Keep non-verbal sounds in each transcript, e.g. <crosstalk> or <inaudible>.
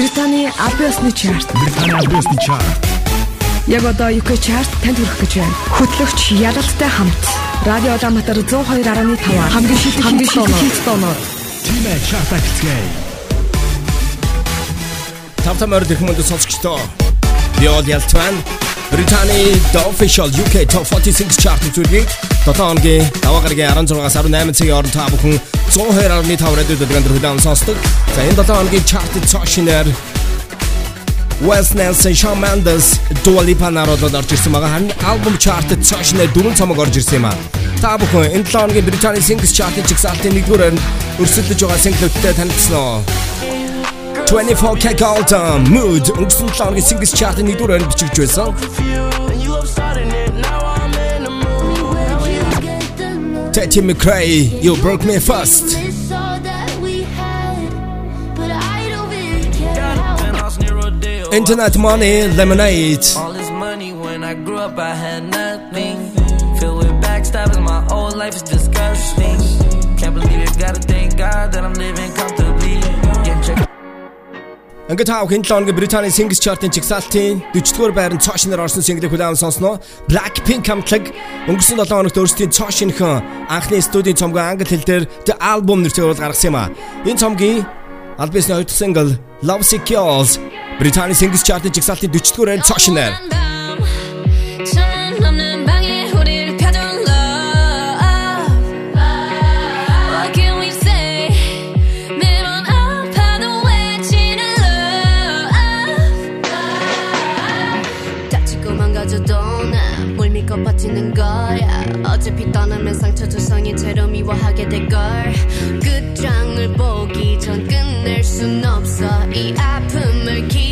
Британий Абиосны чарт. Британий Абиосны чарт. Яг одоо UK чарт танд хүрэх гэж байна. Хөтлөгч Ялалтай хамт Радио Улаанбаатар 102.5 хамгийн шилдэг хамгийн шилдэг тооноор Тимэ чарт ахицгээе. Тавтамаар дэх мөнд сонсогчдоо. Биол ялтван Британий The Official UK Top 40 Singles Chart үзүүлгийг 7 хоногийн даваа гарагийн 16-аас 18 цагийн хооронд та бүхэн 102.5 радиод дэлгэн хүлээн сонсдог. За энэ 7 хоногийн chart-д цаашинаар West Nelson, Shawn Mendes, Dua Lipa наруудад орж ирсэн байгаа. Харин album chart-д цаашинаар дөрвөн цомог орж ирсэн юм аа. Та бүхэн энэ 7 хоногийн Британий Singles Chart-ын жигсаалтын 1-р нь өрсөлдөж байгаа single-үүдтэй танилцсан. 24K Gold Mood өнгөрсөн 7 оны singles chart-ын 1 дуурайнд бичигдж байсан. Tate McRae, you broke me first. Internet money, lemonade. All this money when I grew up, I had nothing. Filled with backstabbing, my whole life is disgusting. Can't believe it, gotta thank God that I'm living. Ингээд тав хэн 7 хоногийн Британий Singles Chart-ын чигсалтын 40-р байранд цоошноор орсон single-ийг хүлээн сонсноо. Blackpink хамтлаг өнгөрсөн 7 хоногт өөрсдийн цоошинхон анхны студийн цомгоо англи хэл дээр The Album нэртэйгээр гаргасан юм а. Энэ цомгийн аль бисны хоёр дахь single Love Sick Girls Британий Singles Chart-ын чигсалтын 40-р байранд цоошноор 상처 조성이 채로 미워하게 될걸. 끝장을 보기 전 끝낼 순 없어. 이 아픔을 기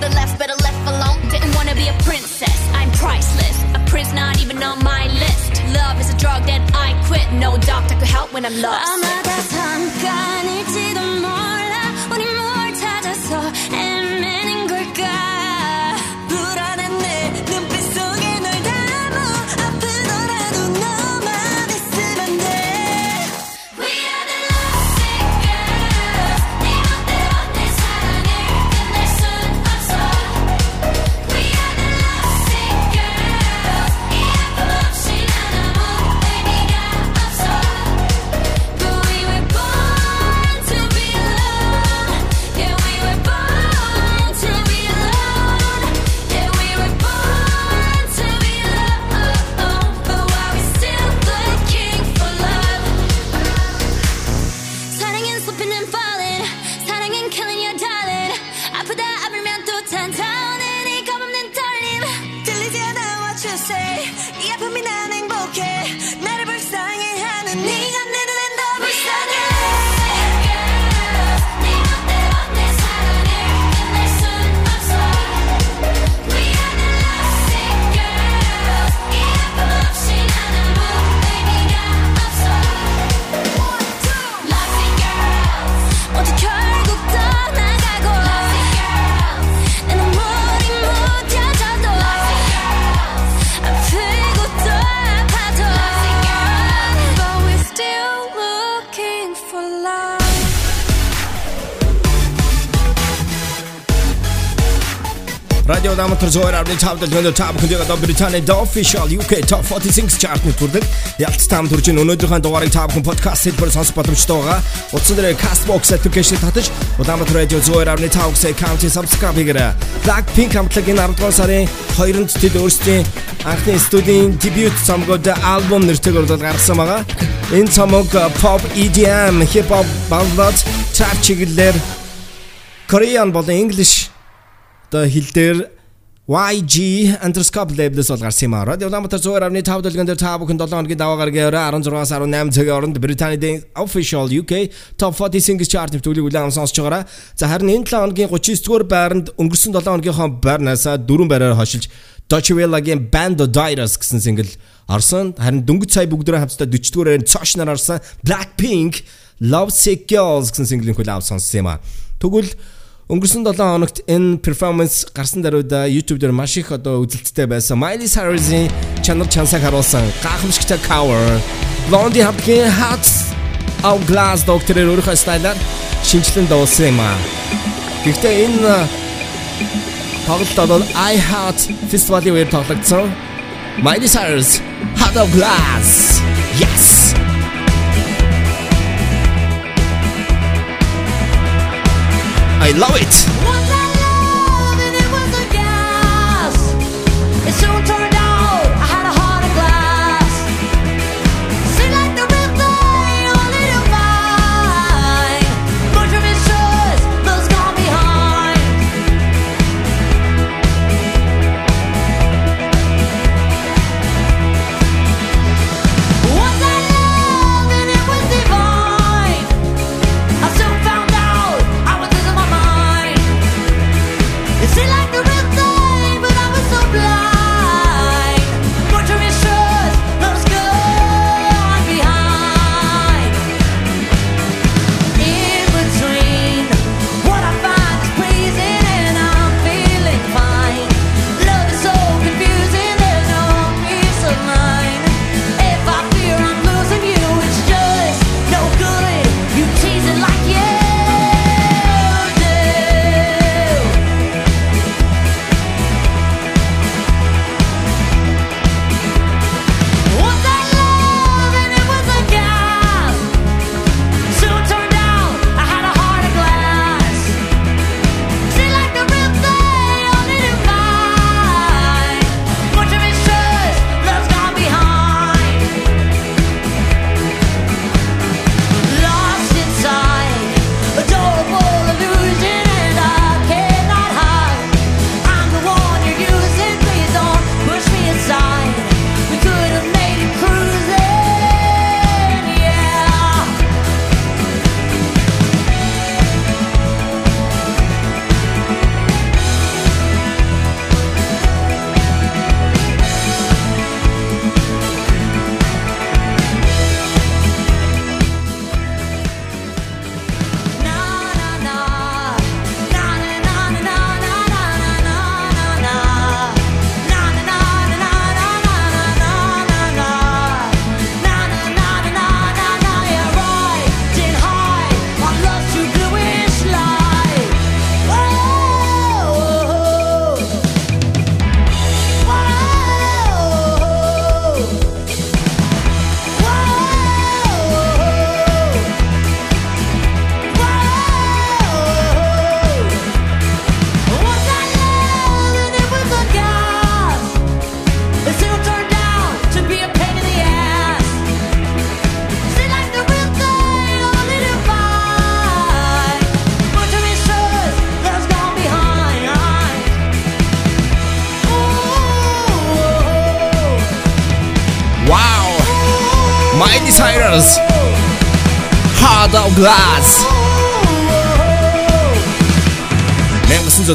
the left, better left alone. Didn't wanna be a princess, I'm priceless. A prince not even on my list. Love is a drug that I quit. No doctor could help when I'm lost. I'm not that time. Улаанбаатар зөөр авны тав дэлгэнд тав хүндэг одоо Британий The Official UK Top 40 Singles Chart-ны түрдэг ялц таам төрж өнөөдрийнхөө дугаарыг тав хүн подкаст хэлбэр сонсох боломжтой байгаа. Утсан дээр Castbox application татаж Улаанбаатар радио зөөр авны тав гэсэн аккаунтыг subscribe хийгээрэй. Blackpink хамтлагийн 10 дугаар сарын 2-нд тэд өөрсдийн анхны студийн debut цомгод альбом нэртэйгээр гаргасан байгаа. Энэ цомог pop, EDM, hip hop, ballad, trap чиглэлээр Korean болон English одоо хэл дээр YG Underscope label-с бол гарсан юм аа. Radio Улаанбаатар 102.5 дэлгэн дээр та бүхэн 7 хоногийн даваа гаргийн орой 16-аас 18 цагийн хооронд Британийн official UK Top 40 Singles Chart нэвтрүүлгийг улаан сонсож байгаараа. За харин энэ 7 хоногийн 39-р байранд өнгөрсөн 7 хоногийнхоо байрнаас дөрвөн байраар хошилж Deutsche Welle-гийн Band of Dires гэсэн single орсон. Харин дөнгөж сая бүгдөө хамтдаа 40-р байранд цоошноор орсон Blackpink Love Sick Girls гэсэн single-ийг улаан сонссон юм аа. Тэгвэл Өнгөрсөн 7 хоногт энэ перформанс гарсан даруйда YouTube дээр маш их одоо үзэлттэй байсан. Miley Cyrus-ийн чанар чансаг харуулсан гахамшигтай cover. Blondie хамтгийн Hot of Glass докторээр өөрийнхөө стайлаар шинжилэн дуулсан юм аа. Гэхдээ энэ тоглолт бол I Heart Festival-ийн үеэр тоглогдсон. Miley Cyrus Hot of Glass. Yes. I love it.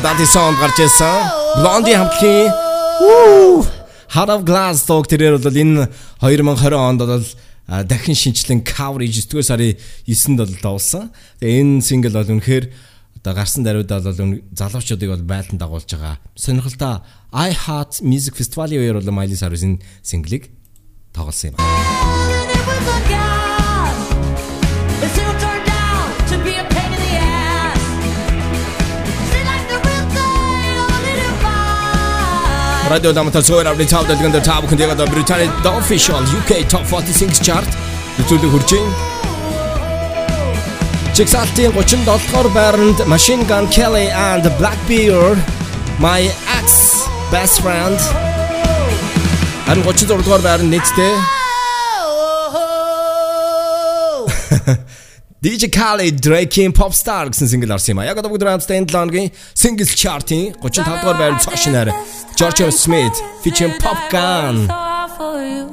1970 онд гарч ирсэн Blondie хамтлагийн Heart of Glass дуу тэрээр бол энэ 2020 онд бол дахин шинчлэн cover хийж 9 сарын 9-нд бол дуулсан. Тэгээ энэ сингл бол үнэхээр одоо гарсан даруйдаа бол залуучуудыг бол байлдан дагуулж байгаа. Сонирхолтой I Heart Music Festival-ийн үеэр бол Miley Cyrus-ийн синглийг тоглосон юм. Radio Lamata Soyer Avli Top дэлгэнд Top хүн дэгэд Британи The Official UK Top 40 Singles Chart үзүүлэг хүрч байна. Чигсалтын 37-р байранд Machine Gun Kelly and Blackbeard My Ex Best Friend. Харин 36-р байранд нийтдээ DJ Khaled Drake-ийн Popstar гэсэн single орсон юм а. Яг одоо бүгд хамтдаа энэ 7 хоногийн Singles Chart-ийн 35 дугаар байранд цаашнаар George Smith featuring Pop Gun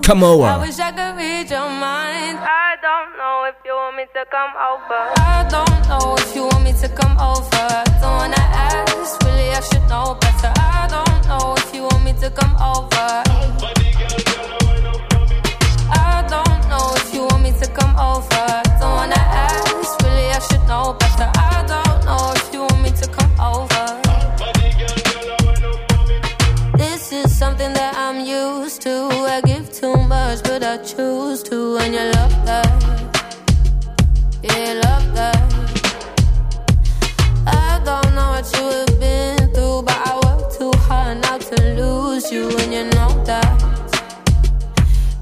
Come over. I wish I could read your mind. I don't know if you want me to come over. I don't know if you want me to come over. Don't wanna ask, really I should know better. I don't know if you want me to come over. Choose to. And you love that. Yeah, love that. I don't know what you have been through, but I work too hard not to lose you. And you know that.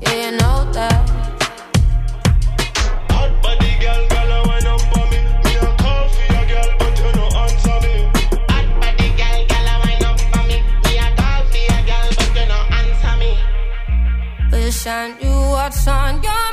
Yeah, you know that. Wish I knew what's on your mind.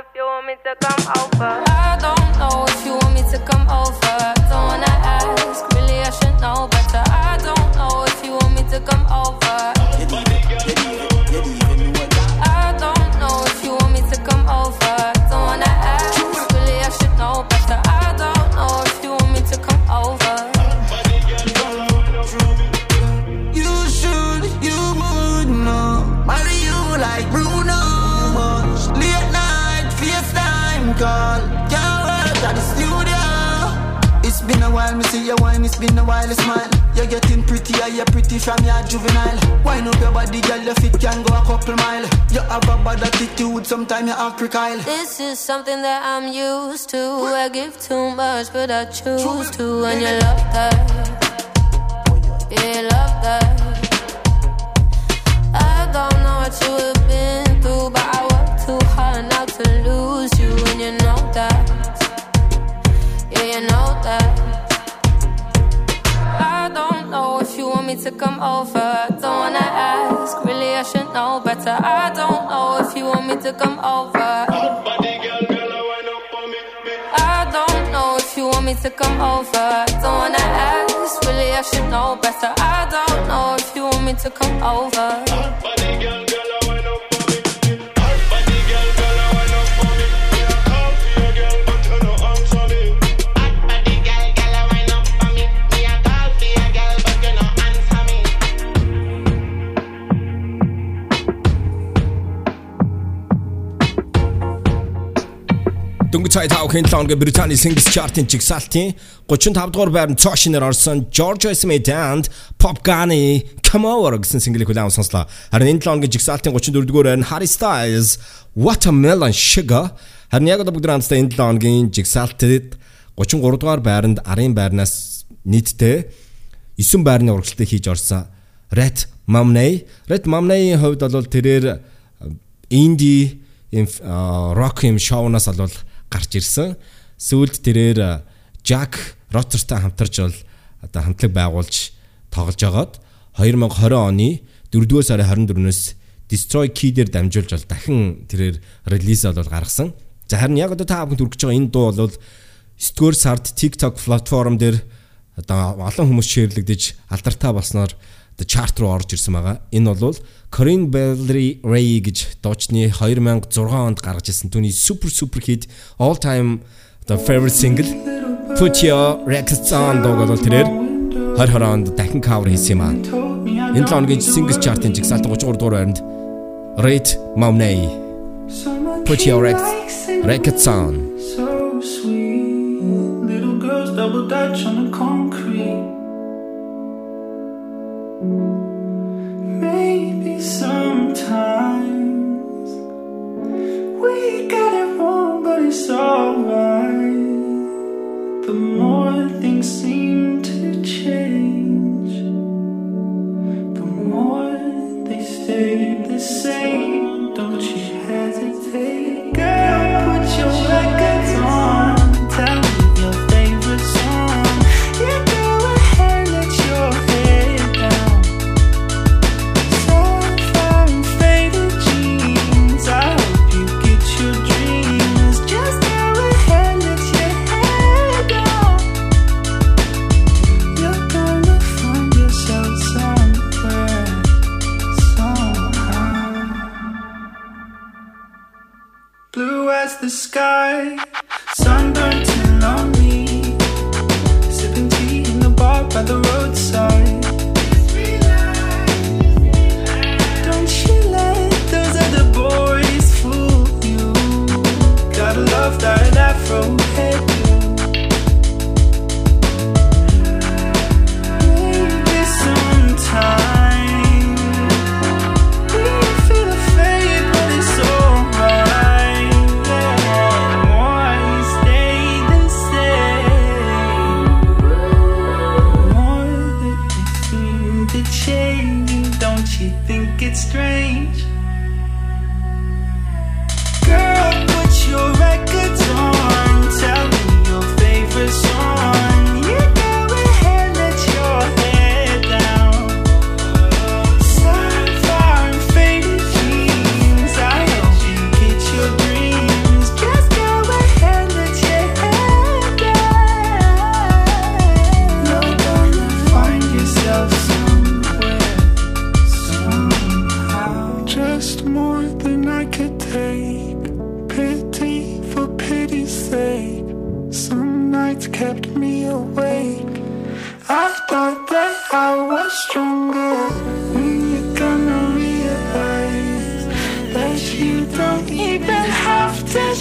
If you want me to come over. Pretty from your juvenile. Wine up your body, girl, your feet can go a couple mile. You have a bad attitude, sometimes you act recile. This is something that I'm used to. I give too much, but I choose to. And you love that. Yeah, you love that. I don't know what you have been through, but I work too hard not to lose you. And you know that. Yeah, you know that. Me to come over. Don't wanna ask, really I should know better. I don't know if you want me to come over. I don't know if you want me to come over. Don't wanna ask, really I should know better. I don't know if you want me to come over. Дөнгөж цай тавхын 7 хоногийн Британий Singles Chart-ын жигсаалтын 35 дугаар байранд цоошинээр орсон George Smith and Pop Gun-ы Come Over гэсэн single-ийг хүлээн сонслоо. Харин энэ 7 хоногийн жигсаалтын 34 дугаар байранд Harry Styles Watermelon Sugar харин яг одоо бүгд хамтдаа энэ 7 хоногийн жигсаалтад 33 дугаар байранд арын байрнаас нийтдээ 9 байрны урагшлалтыг хийж орсон Red Mamney. Red Mamney-ийн хувьд бол тэрээр инди рок юм шоунаас бол гарч ирсэн. Сүүлд тэрээр Jack Rotter-тай хамтарч бол одоо хамтлаг байгуулж тоглож агаад 2020 оны 4-р сарын 24-өөс Destroy Key-дэр дамжуулж бол дахин тэрээр релиз бол гаргасан. За харин яг одоо та бүхэнд хүргэж байгаа энэ дуу бол 9-р сард TikTok платформ дээр одоо олон хүмүүс шеэрлэгдэж алдартай болсноор одоо чарт руу орж ирсэн байгаа. Энэ бол Corinne Bailey Ray гэж дуучны 2006 онд гаргаж ирсэн түүний супер супер хит all time the favorite single Put Your Records On дууг бол тэрээр 2020 онд дахин кавер хийсэн юм аа. Энэ 7 хоногийн Singles Chart-ын жигсаалт 33 дугаар байранд Rit Momney. Put your records on. So sweet. Little girls double dutch on the concrete. Maybe sometimes we got it wrong, but it's alright. The more things seem to change, the more they stay the same. Don't you hesitate, girl. Put your sky, sunburnt and lonely. Sipping tea in the bar by the roadside. Don't you let those other boys fool you. Gotta love that afro headband.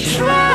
Try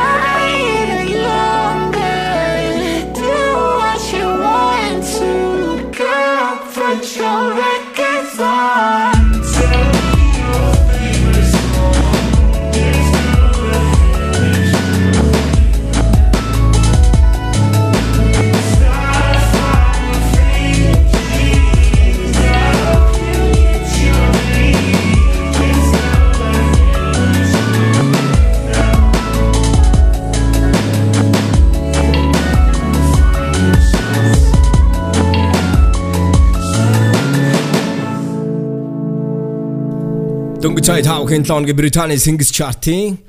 Дөнгөж цай тав хэн лонгийн Британий Singles Chart-ийн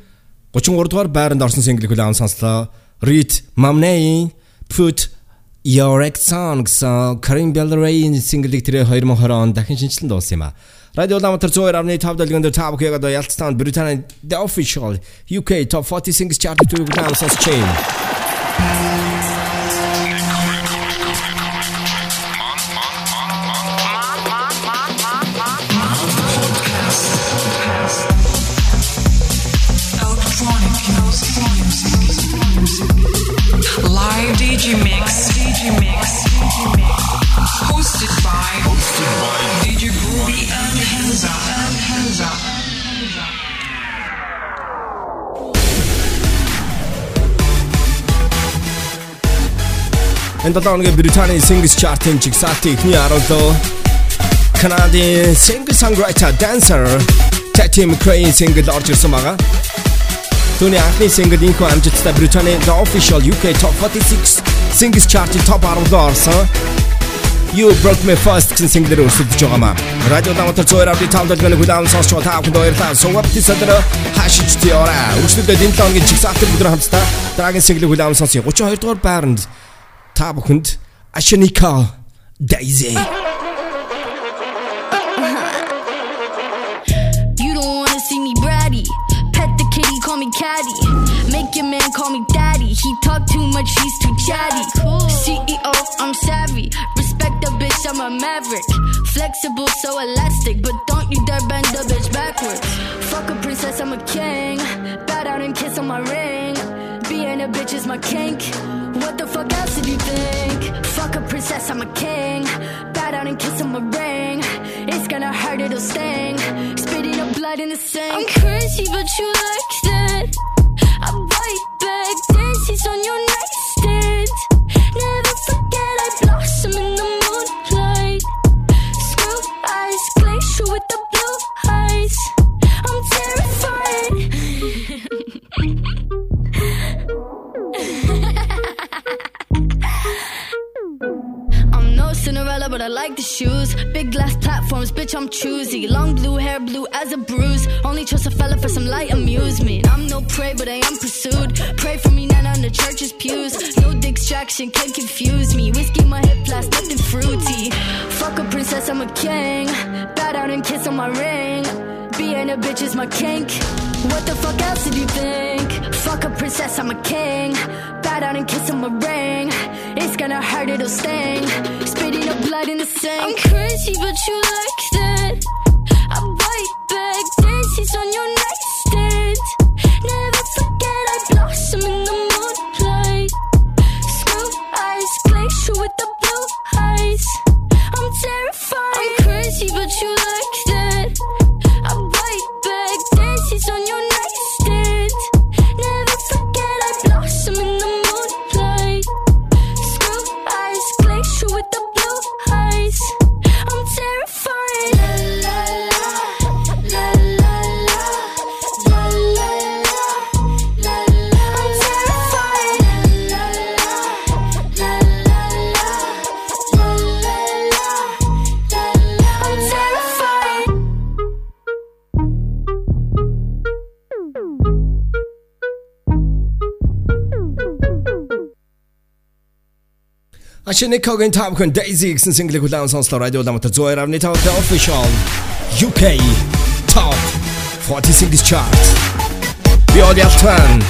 33 дугаар байранд орсон single хүлээн сонслоо. Rit Mamney Put Your Ex Song гэсэн Karim Bellray-ийн single-ийг тэр 2020 онд дахин шинжилэн дуулсан юм а. Радио Ламтар 102.5 дэлгэнд тав хэрэг одоо ялцсан Британий The Official UK Top 40 Singles Chart-ийг хүлээн сонсч байна. DJ Mix. Hosted by. Hosted by DJ Groovy and Hansa. And Hansa. Энэ 7 хоногийн Британий Singles Chart-ын жигсаалтын эхний 17 Canadian singer songwriter dancer Tati McRae single орж ирсэн байгаа. Түүний анхны single инхүү амжилттай Британий The Official UK Top 46 Singles Chart-ийн топ 10 руу орсон. You broke me first гэсэн single-ээр өрсөлдөж байгаа маа. Радио Дамтар 102.5 дэлгэн хүлээн сонсч байгаа та бүхэнд баярлалаа. Сувап тисэдэр хашиж тиораа. Үргэлжлүүлээд энэ 7 хоногийн жигсаалтын бүдэр хамтдаа дараагийн single хүлээн сонсъё. 32 дугаар байранд та бүхэнд Ashanika Daisy. He talk too much, he's too chatty. CEO, I'm savvy. Respect the bitch bitch, I'm a maverick. Flexible, so elastic, but don't you dare bend the bitch backwards. Fuck a princess, I'm a king. Bow down and kiss on my ring. Being a bitch is my kink. What the fuck else did you think? Fuck a princess, I'm a king. Bow down and kiss on my ring. It's gonna hurt, it'll sting. Spitting up blood in the sink. I'm crazy, but you like that. Dances on your. Never forget I blossom in the moonlight. Eyes, glacier with the blue eyes. I'm terrified. <laughs> Cinderella, but I like the shoes. Big glass platforms, bitch, I'm choosy. Long blue hair, blue as a bruise. Only trust a fella for some light amusement. I'm no prey, but I am pursued. Pray for me, not on the church's pews. No distraction can confuse me. Whiskey, my hip blast, nothing fruity. Fuck a princess, I'm a king. Bow down and kiss on my ring. Being a bitch is my kink. What the fuck else did you think? Fuck a princess, I'm a king. Bow down and kiss on my ring. It's gonna hurt, it'll sting. Blood in the sink. I'm crazy, but you like that. Ашиникогийн Top Gun Daisy гэсэн single хүлээн сонслоо радио дамтар 102.5 The Official UK Top 40 Singles Chart. Биод ялтан.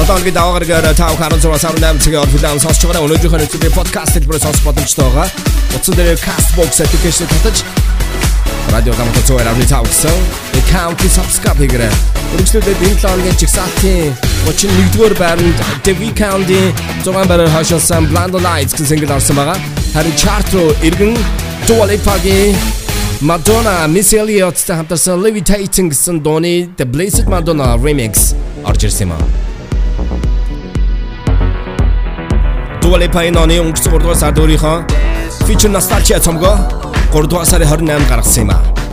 Тоталгийн даваагаар тав харан зураг сар 8 цагийн ор хүлээн сонсч байгаа. Өнөөдрийнхөө нэвтрүүлгийн подкаст хэлбэрээр сонсох боломжтой байгаа. Утсан дээр Castbox application татаж радио дамтар 102.5 гэсэн account subscribe хийгээрэй. Үргэлжлүүлээд энэ 7 хоногийн чигсалтын 31-р байранд The Weeknd-ийн 6 байраар хашилсан Blind Lights гэсэн single орсон байгаа. Харин chart руу иргэн Dua Lipa-гийн Madonna, Missy Elliott-тай хамтарсан Levitating гэсэн дууны The Blessed Madonna remix орж ирсэн юм аа. Dua Lipa-ийн оны өнгөрсөн 3 дугаар сард өөрийнхөө Feature Nostalgia цомгоо 3 дугаар сарын 28-нд гаргасан юм аа.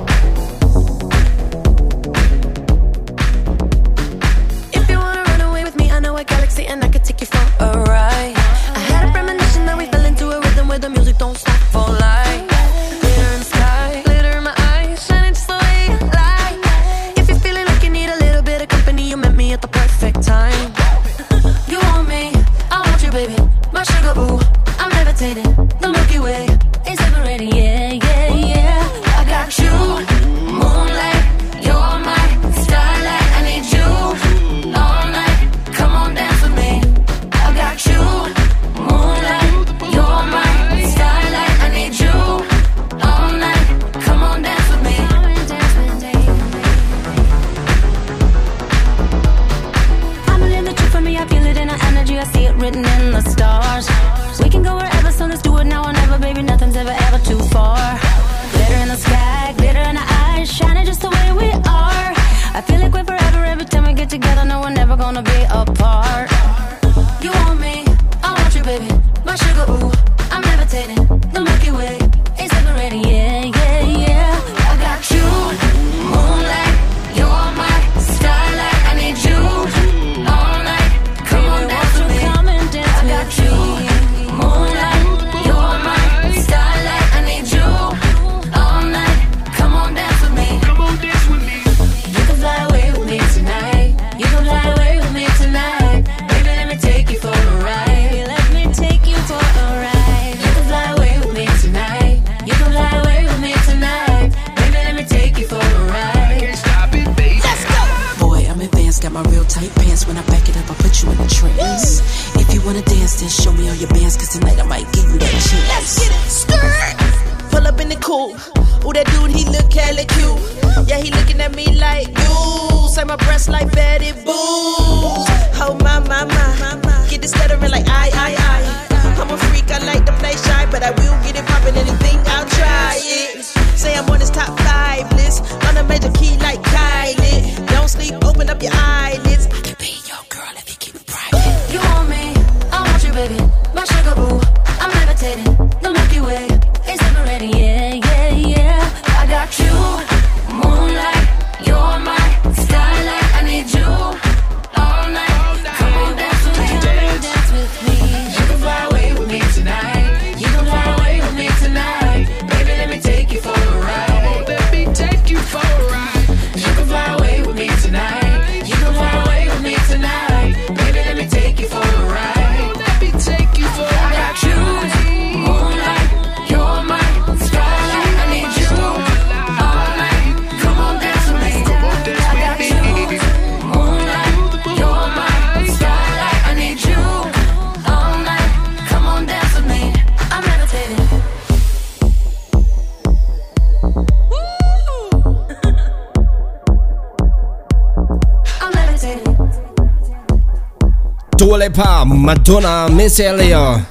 Madonna, Miss Elio,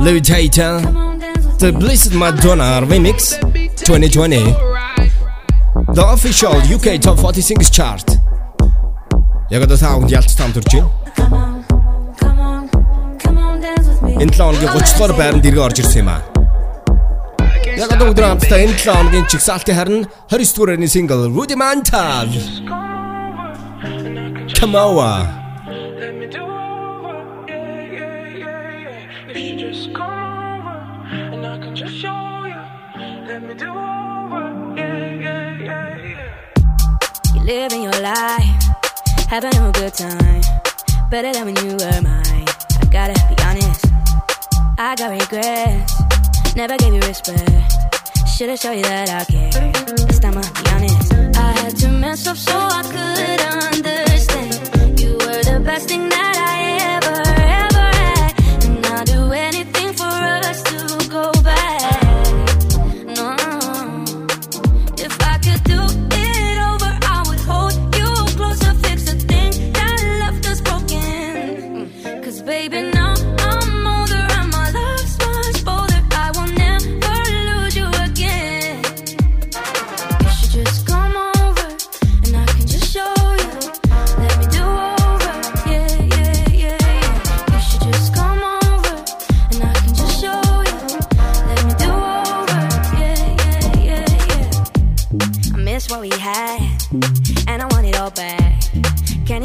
Levitator, The Blessed Madonna Remix 2020, The Official UK Top 40 Singles Chart. Яг одоо саунд ялц там төрж байна. Энэ 7 хоногийн 30 дугаар байранд иргэ орж ирсэн юм аа. Яг одоо өдөр хамтдаа энэ 7 хоногийн чигсалтын харин 29 дугаар сингл Rudimental. Come on.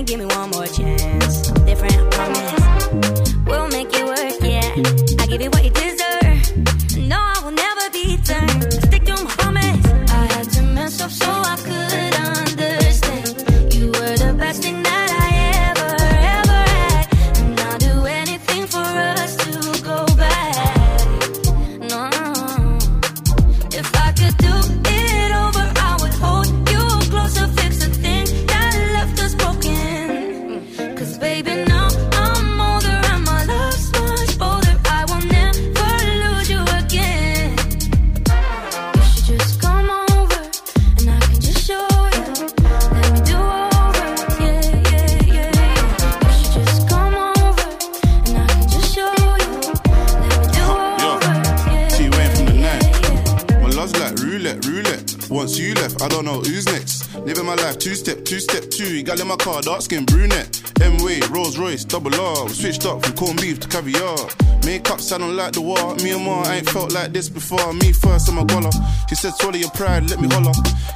give me one carry up. Makeup, I don't like the war. Me and my ain't felt like this before. Me first, I'm a goller. She said, swallow your pride, let me holla.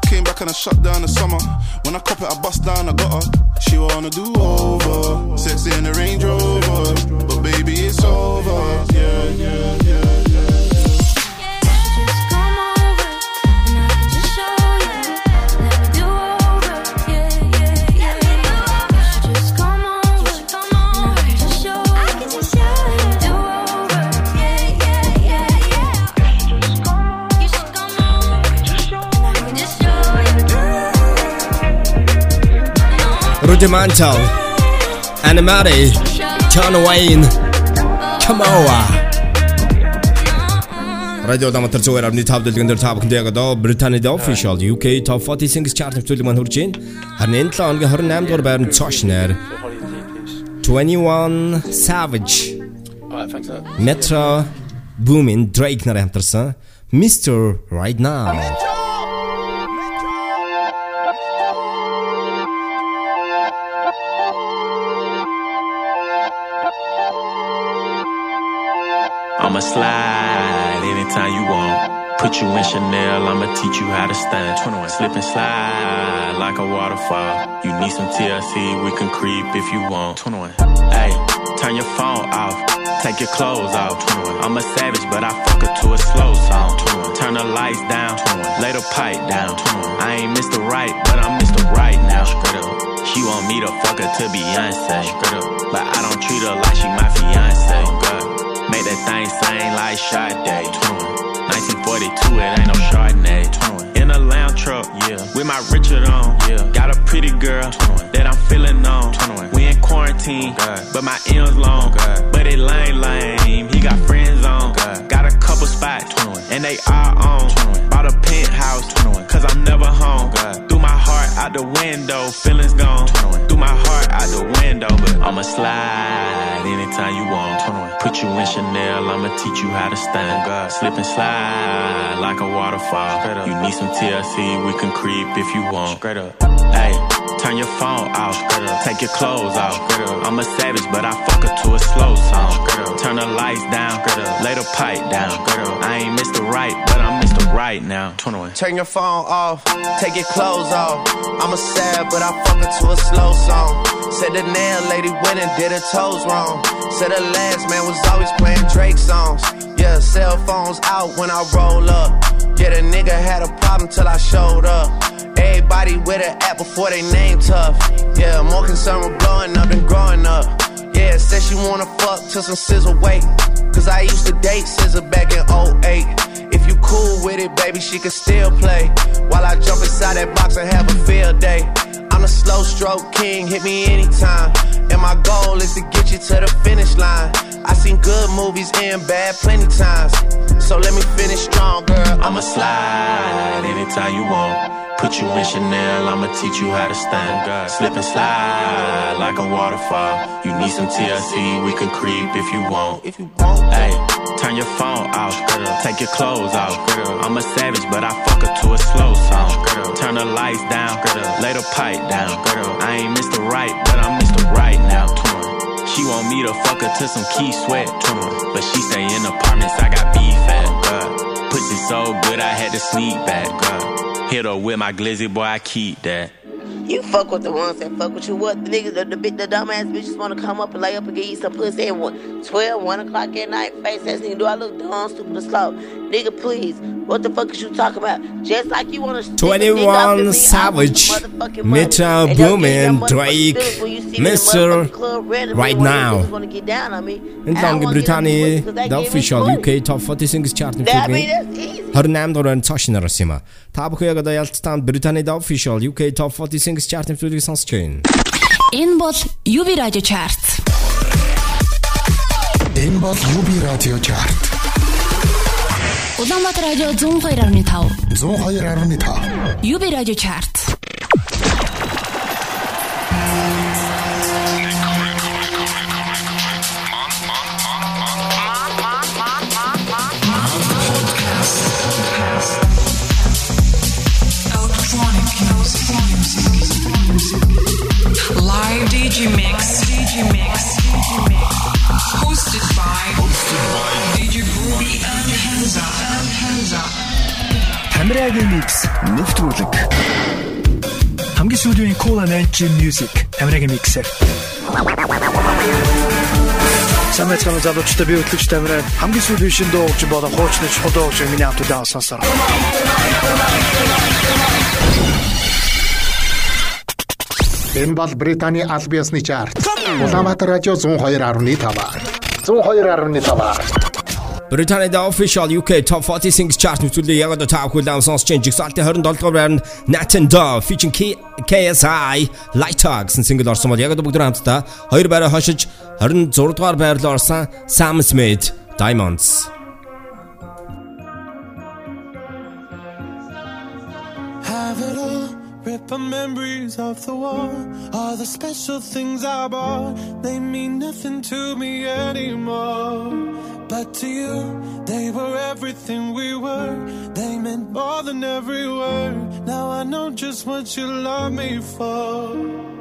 Came back and I shut down the summer. When I cop it, I bust down, I got her. She wanna do over. Sex in the Range Rover. But baby, it's over. Yeah, yeah, yeah. Rudimental Animati John Wayne Kamoa Радио Даматар зүгээр амны 5 дэлгэн дээр та бүхэнд яг одоо Британийн official UK Top 40 Singles Chart нэвтрүүлэг маань хүрж байна. Харин энэ 7 хоногийн 28 дугаар байранд цоошнаар 21 Savage Metro Boomin Drake нараа хамтарсан Mr. Right Now anytime you want. Put you in Chanel, I'ma teach you how to stand. 21. Slip and slide like a waterfall. You need some TLC, we can creep if you want. 21. Hey, turn your phone off, take your clothes off. 21. I'm a savage, but I fuck her to a slow song. 21. Turn the lights down, 21. lay the pipe down. 21. I ain't Mr. Right, but I'm Mr. Right now. Straight up. She want me to fuck her to Beyonce. Straight up. But I don't treat her like she my fiance. Make that thing sing like Sade. 1942, it ain't no Chardonnay. In a lounge truck, yeah, with my Richard on. Yeah, got a pretty girl that I'm feeling on. We in quarantine, but my M's long. But it lame, lame. He got friends on. Got a couple spots, and they are on. Bought a penthouse, cause I'm never home. Threw my heart out the window, feelings gone. Threw my heart out the window, but I'ma slide anytime you want. Put you in Chanel, I'ma teach you how to stand. Slip and slide like a waterfall. You need some TLC, we can creep if you want. Straight up. Hey, turn your phone off. Take your clothes off. I'm a savage, but I fuck her to a slow song. Turn the lights down. Lay the pipe down. I ain't Mr. Right, but I'm Mr. Right now. 21. Turn your phone off, take your clothes off. I'm a sad, but I fuck her to a slow song. Said the nail lady went and did her toes wrong. Said the last man was always playing Drake songs. Yeah, cell phones out when I roll up. Yeah, the nigga had a problem till I showed up. Everybody with an app before they name tough. Yeah, more concerned with blowing up than growing up. Yeah, said she wanna fuck till some SZA wait. Cause I used to date SZA back in 08. If you cool with it, baby, she can still play. While I jump inside that box and have a field day. I'm a slow stroke king, hit me anytime. And my goal is to get you to the finish line. I seen good movies and bad plenty times. So let me finish strong, girl. I'ma slide anytime you want. Put you in Chanel, I'ma teach you how to stand. Oh, Slip and slide like a waterfall. You need some TLC, we can creep if you want. If you want, hey, turn your phone off. Take your clothes off. Girl. I'm a savage, but I fuck her to a slow song. girl. Turn the lights down, lay the pipe down. girl. I ain't Mr. Right, but I'm Mr. Right now. She want me to fuck her to some Keith Sweat. But she stay in apartments, I got beef at. God. Pussy so good, I had to sneak back. God. Hit her with my glizzy, boy, I keep that. You fuck with the ones that fuck with you. What the niggas, the, the, the dumbass bitches want to come up and lay up and get you some pussy at one, 12, 1 o'clock at night. Face ass nigga, do I look dumb, stupid, or slow? Nigga, please. What the fuck is you talking about? Just like you want to. 21 Savage, Metro Boomin, Drake, Mr. Right Now. Entlang die Britannia, the official UK Top 40 Singles Chart нь хүүгээ 28 дугаар цааш нарсан юм а. Та бүхэн яг одоо ялцсан the official UK Top 40 Singles Chart нэвтрүүлгийг сонсож байна. Энэ бол UB Radio Chart. Энэ бол UB Radio Chart. Улаанбаатар радио 102.5. 102.5. UB Radio Chart. Live DJ Mix. DJ Mix. DJ Mix. Hosted by. Hosted by DJ Groovy and Hansa. And Hansa. Хамраагийн микс нэвтрүүлэг. Хамгийн сүүлийн Cool and Engine Music Хамраагийн миксээр. Самэт хамт залуучтай би хөтлөгч Тамираа хамгийн сүүлийн шин дуу гэж болон хуучны чухал дуу гэж миний хамт удаан сонсороо. Энэ бол Британий албан ёсны чарт. Улаанбаатар радио 102.5. 102.5. Британид official UK Top 40 Singles Chart нэвтрүүлгийг яг одоо та бүхэн даун сонсч чинь жигсаалтын 27 дугаар байранд Nathan Dawe featuring KSI Light Talk гэсэн single орсон бол яг одоо бүгд хамтдаа хоёр байраа хошиж 26 дугаар байр руу орсон Sam Smith Diamonds the memories of the war. All the special things I bought, they mean nothing to me anymore. But to you, they were everything we were. They meant more than every word. Now I know just what you love me for.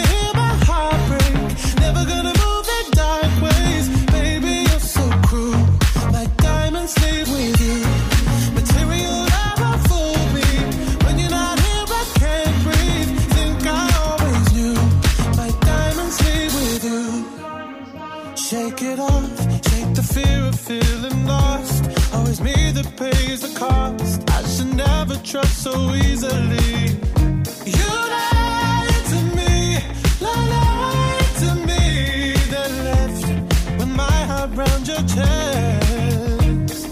never trust so easily. You lied to me, lied to me, then left with my heart round your chest.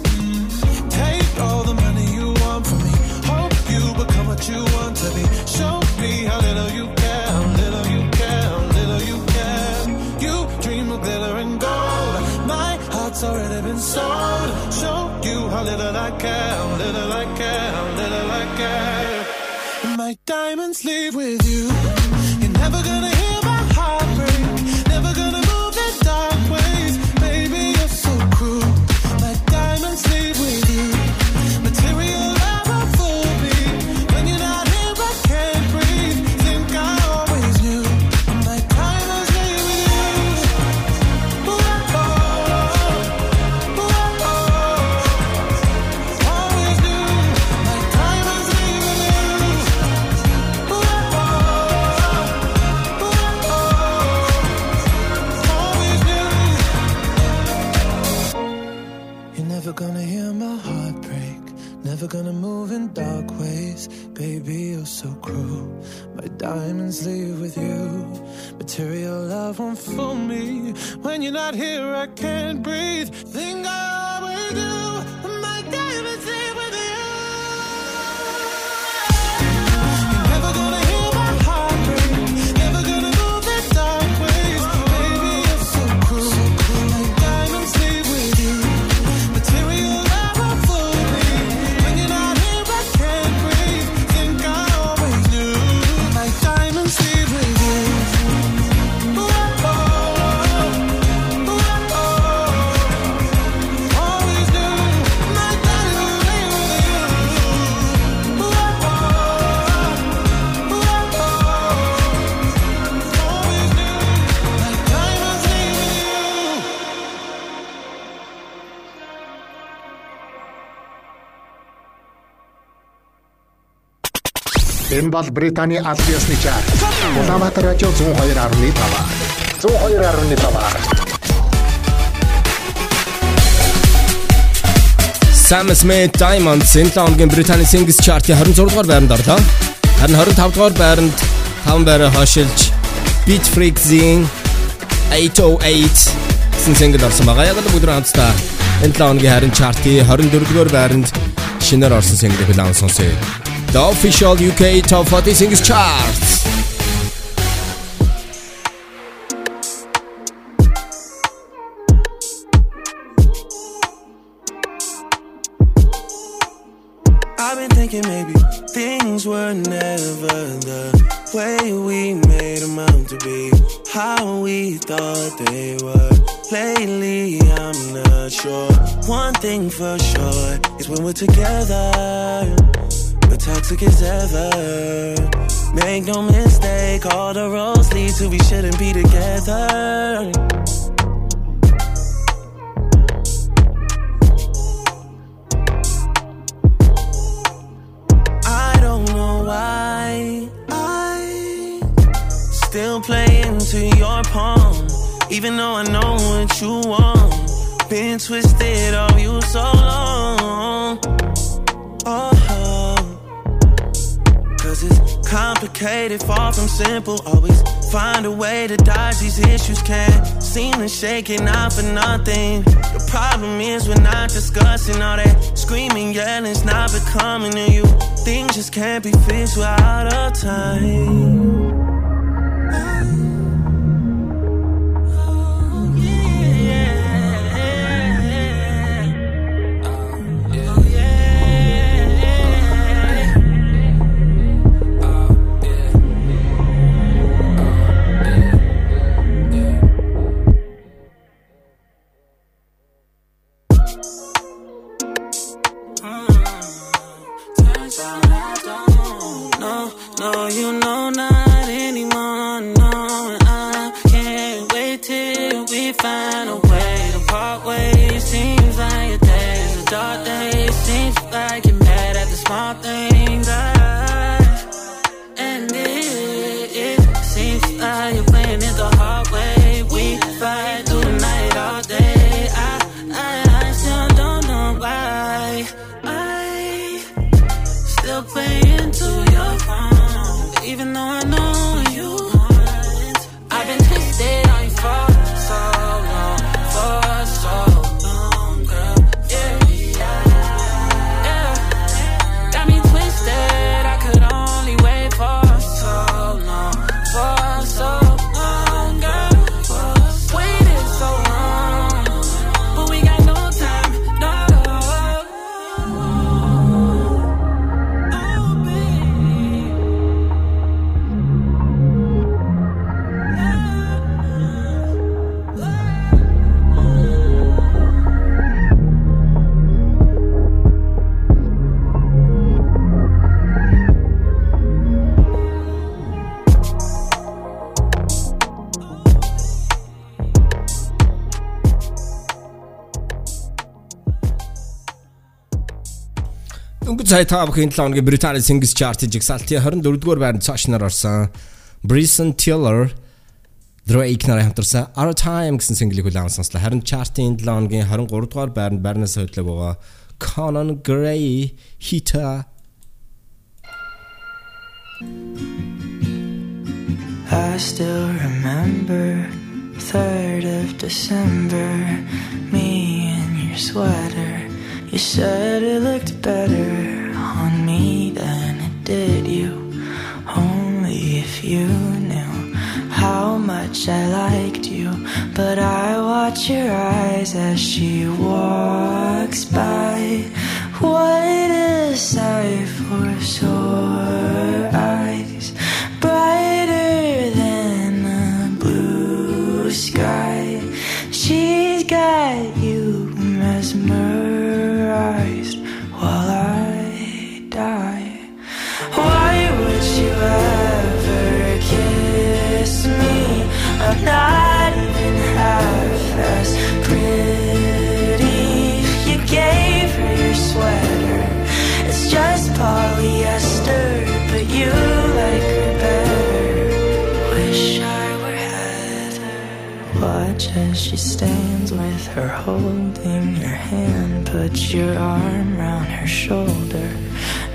Take all the money you want from me. Hope you become what you want to be. Show me how little you care, how little you care, how little you care. You dream of glitter and gold. My heart's already been sold. Show you how little I care, diamonds leave with you. Gonna move in dark ways. Baby, you're so cruel. My diamonds leave with you. Material love won't fool me. When you're not here, I can't breathe. Think I Энэ бол Британий аль ёсны чарт. Улаанбаатар радио 102.5. 102.5. Sam Smith Diamonds энэ лонгийн Британий Singles Chart-ийн 26 дугаар байранд орлоо. Харин 25 дугаар байранд 5 байраа хашилж Beat Freaks-ийн 808 гэсэн single орсон байгаа. Яг л бүгд хамтдаа энэ лонгийн харин chart-ийн 24 дугаар байранд шинээр орсон single-ийг лаун сонсъё. The official UK Top 40 Singles Chart. I've been thinking maybe things were never the way we made them out to be, how we thought they were. I'm not sure. One thing for sure is when we're together, toxic as ever. Make no mistake, all the roads lead to we shouldn't be together. I don't know why I still play into your palm. Even though I know what you want. Been twisted on you so long. Oh, complicated, far from simple. Always find a way to dodge these issues. Can't seem to shake it out for nothing. The problem is we're not discussing all that screaming, yelling's not becoming to you. Things just can't be fixed without a time. Сая та бүхэн 7 хоногийн Британий Singles Chart-ийн жигсаалтын 24-р байранд цааш нар орсон. Bryson Tiller Drake нарыг хамтарсан Our Time гэсэн single-ийг хүлээн сонслоо. Харин chart-ийн 7 хоногийн 23-р байранд байрнаас хөдлөг байгаа Conan Gray Hita I still remember 3rd of December, me in your sweater. You said it looked better on me than it did you. Only if you knew how much I liked you. But I watch your eyes as she walks by. What a sight for sore eyes, brighter than the blue sky. She's got you mesmerized as she stands with her holding your hand. Put your arm round her shoulder.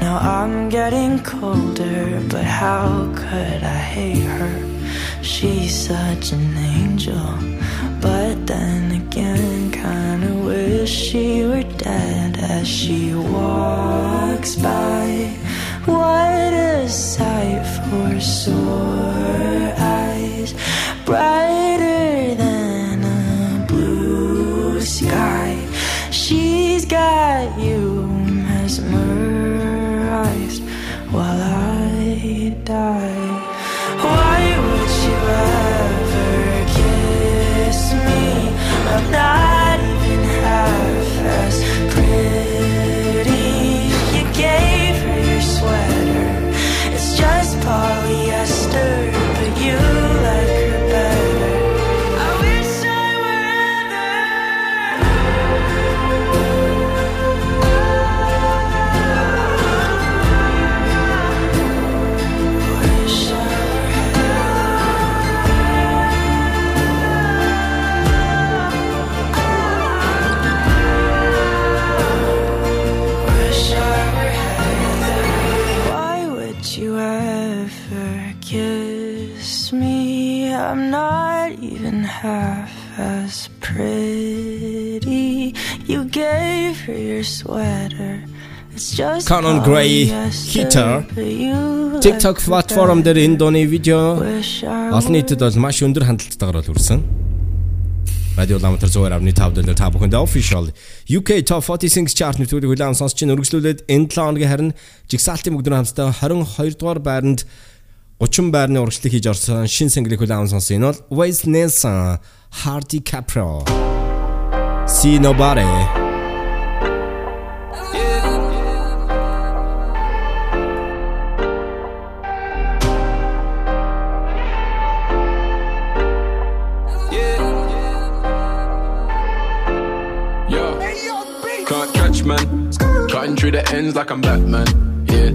Now I'm getting colder, but how could I hate her? She's such an angel, but then again, kinda wish she were dead as she walks by. What a sight for sore eyes, brighter She's half as pretty. You gave her your sweater. Conan Gray Hitter TikTok платформ дээр энэ дууны видео олон нийтэд бол маш өндөр хандлттайгаар бол хүрсэн. Радио Ламтар 102.5 дээр та бүхэнд official UK Top 40 Singles chart нэвтрүүлгийг хүлээн сонсч чинь өргөжлүүлээд энэ 7 хоногийн харин жигсаалтын бүгдээр хамтдаа 22 дугаар байранд 30 байрны урагшлыг хийж орсон шин single-ийг хүлээн сонсон. Энэ бол Wes Nelson, Hardy Caprio. See nobody. Man, cutting through the ends like I'm Batman. Yeah,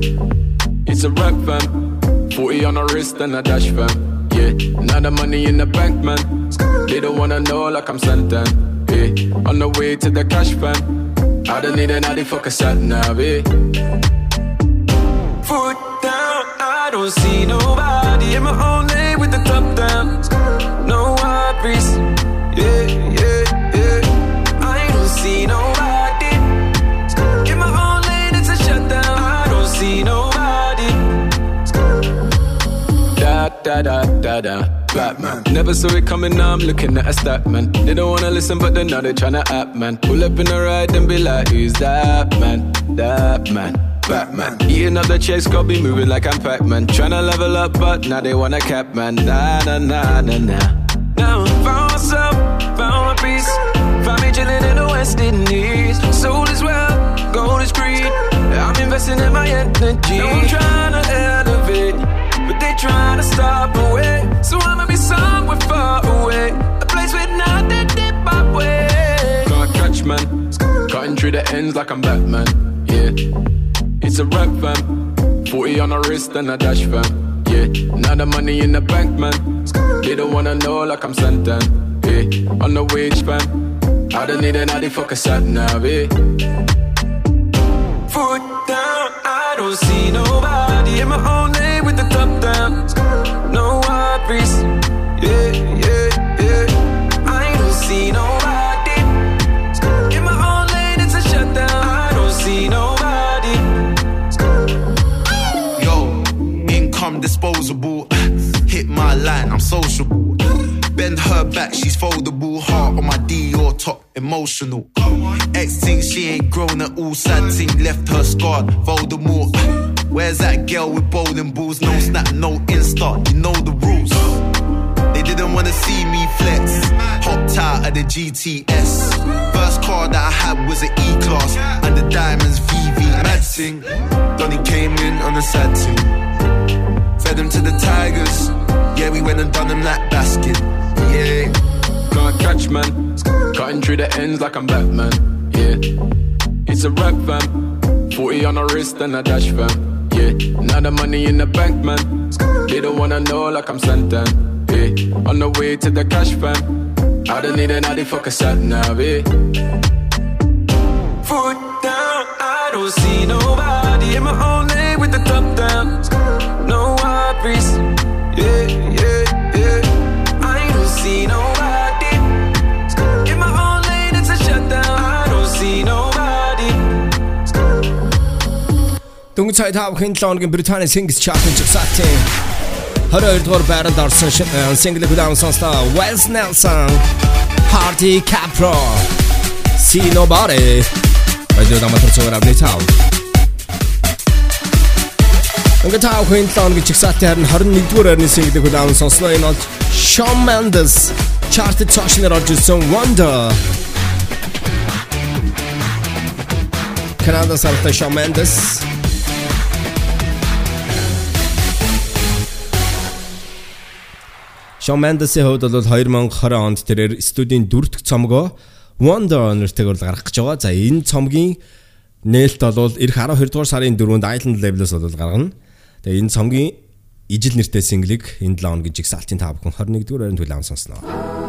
it's a rap, fam. 40 on the wrist and a dash fam. Yeah, now the money in the bank man. They don't wanna know like I'm Santan. Yeah, on the way to the cash fam. I don't need another fucker sat now, yeah. Foot down, I don't see nobody in my own lane with the top down. No worries, yeah. Da da da da. Batman. Never saw it coming, now I'm looking at a stat man. They don't wanna listen, but then now they tryna act man. Pull up in the ride and be like, who's that man? That man. Batman. Eating up the chase, got be moving like I'm Pac-Man. Tryna level up, but now they wanna cap man. Nah, nah, nah, nah, nah. Now I found myself, found my peace. Found me chilling in the West Indies. Soul is well, gold is green. I'm investing in my energy. Now I'm trying to they trying to stop away. So I'ma be somewhere far away, a place with nothing dip my way. Can't catch man, cutting through the ends like I'm Batman. Yeah, it's a rap fam. 40 on the wrist and a dash fam. Yeah, now the money in the bank man. They don't wanna know like I'm Santan. Yeah, on the wage fam. I don't need another fucker sat now, yeah. Foot down, I don't see nobody in my own lane with the top down. No worries, yeah, yeah, yeah. I don't see nobody in my own lane. It's a. I don't see nobody. Yo, income disposable. Hit my line, I'm sociable. Back, she's foldable. Heart on my D or top, emotional. X thinks she ain't grown at all. Sad thing left her scarred. Voldemort. Where's that girl with bowling balls? No snap, no insta. You know the rules. They didn't wanna see me flex. Hopped out of the GTS. First car that I had was an E class. And the diamonds VV. Mad thing. Donnie came in on a sad thing. Fed them to the tigers. Yeah, we went and done them like basket. Yeah. Can't catch man, cutting through the ends like I'm Batman. Yeah, it's a rap fam. 40 on the wrist and a dash fam. Yeah, now the money in the bank man. They don't wanna know like I'm Santan. Yeah, on the way to the cash fam. I don't need another fucker sat now, yeah. Foot down, I don't see nobody in my own lane with the top down. No worries, yeah, yeah. Дөнгөж цай тав хэн 7 хоногийн Британий Singles Chart-ын жигсаалтын 22 дугаар байранд орсон single хүлээн сонслоо. Wes Nelson Hardy Capro See Nobody Даматар цогоор авны тав. Ингээд тав хэн 7 хоногийн жигсаалтын харин 21 дугаар байрны single хүлээн сонслоо. Энэ бол Shawn Mendes Chart-д цаашнаар орж ирсэн Wonder. Канада сартай Shawn Mendes Shawn Mendes-ийн хувьд бол 2020 онд тэрээр студийн дөрөвдөг цомгоо Wonder нэртэйгээр бол гаргах гэж байгаа. За энэ цомгийн нээлт бол эх 12 дугаар сарын 4-нд Island Level-с бол гаргана. Тэгээ энэ цомгийн ижил нэртэй single-ийг энэ 7 хоногийн жигсаалтын та бүхэн 21 дугаар байранд хүлээн сонсноо.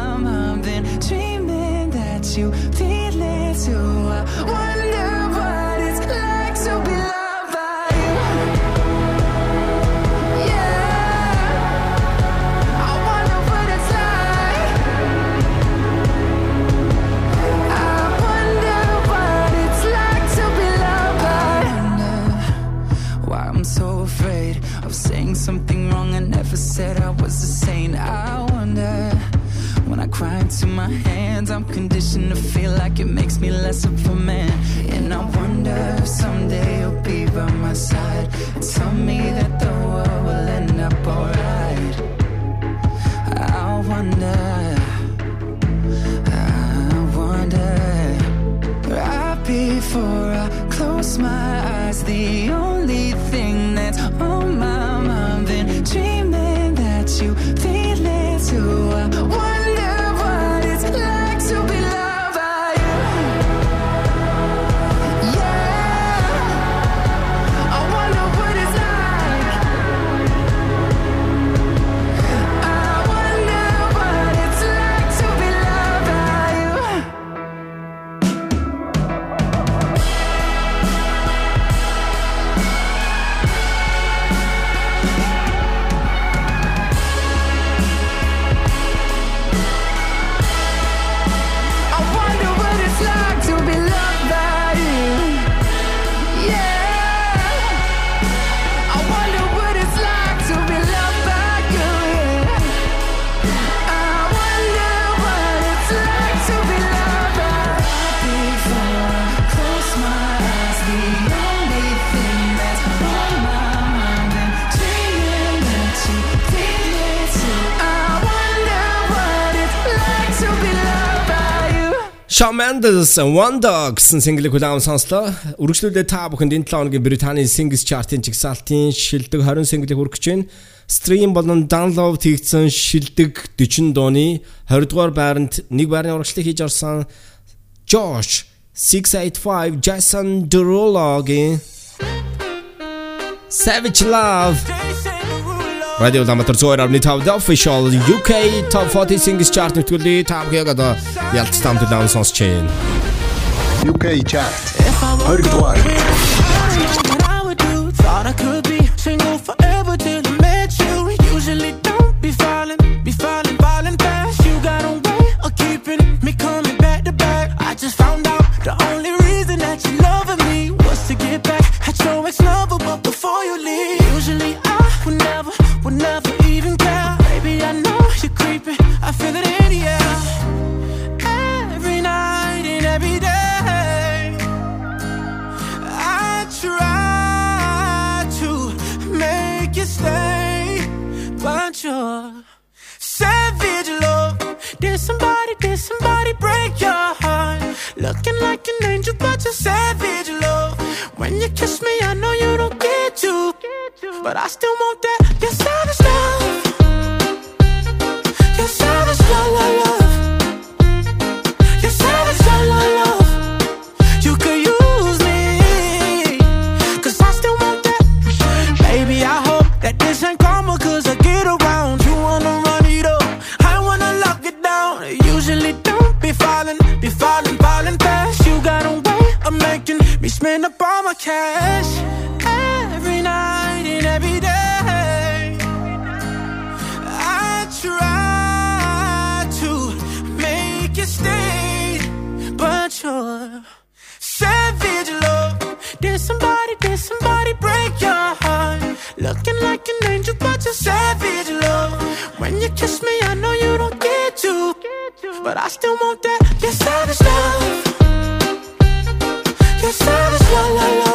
you feel it too. Uh, I wonder what it's like to be loved by you. Yeah, I wonder what it's like. I wonder what it's like to be loved by. I Wonder why I'm so afraid of saying something wrong. I never said I was a saint. I wonder when I cry into my hands, I'm conditioned to feel like it makes me less of a man. And I wonder if someday you'll be by my side. Tell me that the world will end up alright. I wonder. I wonder right before I close my eyes. The only thing that's on my mind, been dreaming that you feel it too. I Shawn Mendes Wonder гэсэн single-ийг хүлээн сонслоо. Үргэлжлүүлээ та бүхэнд энэ 7 хоногийн Британий Singles Chart-ын жигсаалтын шилдэг 20 single-ийг хүргэж байна. Stream болон download хийгдсэн шилдэг 40 дууны 20 дугаар байранд нэг байрны урагшлыг хийж орсон Josh 685 Jason Derulo-гийн Savage Love Radio Ламатар зөөр авны тав the official UK Top 40 Singles Chart нөтгөлий та бүхэн одоо ялц тамд даун сонсч байна. UK Chart. 20 дугаар Looking like an angel, but you're savage love. When you kiss me, I know you don't get to, but I still want that. Your savage love. Your savage love, cash. Every night and every day. I try to make you stay, but you're savage love. Did somebody, did somebody break your heart? Looking like an angel, but you're savage love. When you kiss me, I know you don't get to, but I still want that. Your savage love. Your savage love, love.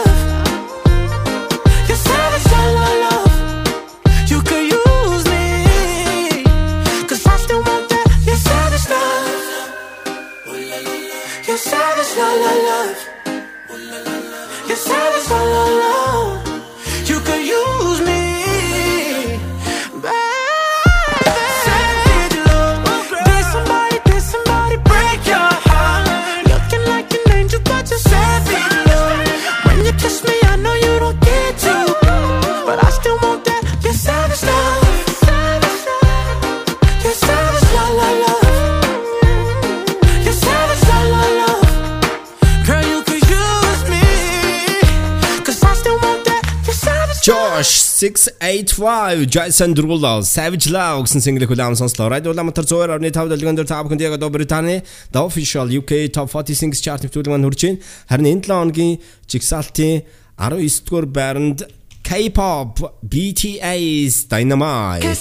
Josh 685 Jason Derulo Savage Love гэсэн single хүлээм сонслоо. Radio Ulaanbaatar 102.5 дэлгэн дээр та бүхэнд яг одоо Британий The Official UK Top 40 Singles Chart нэвтрүүлэг маань хүрч байна. Харин энэ 7 хоногийн жигсаалтын 19 дугаар байранд K-pop BTS Dynamite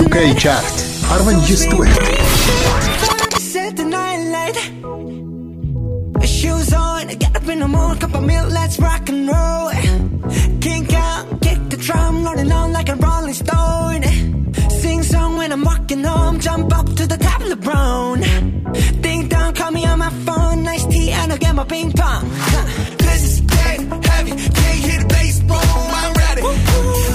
UK chart 19 up in the morning, cup of milk, let's rock and roll. Kink out, kick the drum, rolling on like a rolling stone. Sing song when I'm walking home, jump up to the top of the brown. Ding dong, call me on my phone, nice tea, and I'll get my ping pong. Huh. This is dead heavy. Can't the bass boom. I'm ready. Life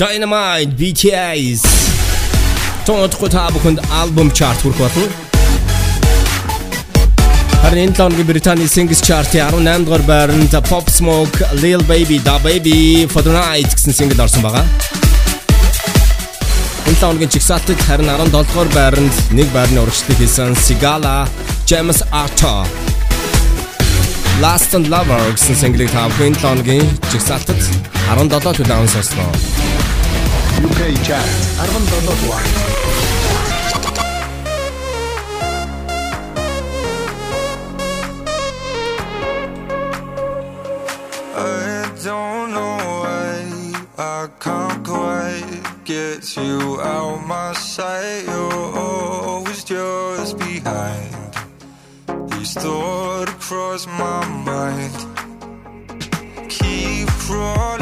Dynamite BTS Тонотгүй та бүхэнд альбом чарт хүрэх болно. Харин энэ 7 өдрийн Британий Singles Chart-ийн 18 дугаар байранд Pop Smoke, Lil Baby, Da Baby, For the Night гэсэн single орсон байгаа. Энэ 7 өдрийн чигсалтад харин 17 дугаар байранд нэг байрны урагшлыг хийсэн Sigala, James Arthur Last and Lover гэсэн single-ийг та бүхэн 7 өдрийн чигсалтад 17 төлөв сонсноо. UKChat Arvandadotwa. I don't know why I can't quite get you out my sight. You're always just behind these thoughts across my mind. Keep crawling.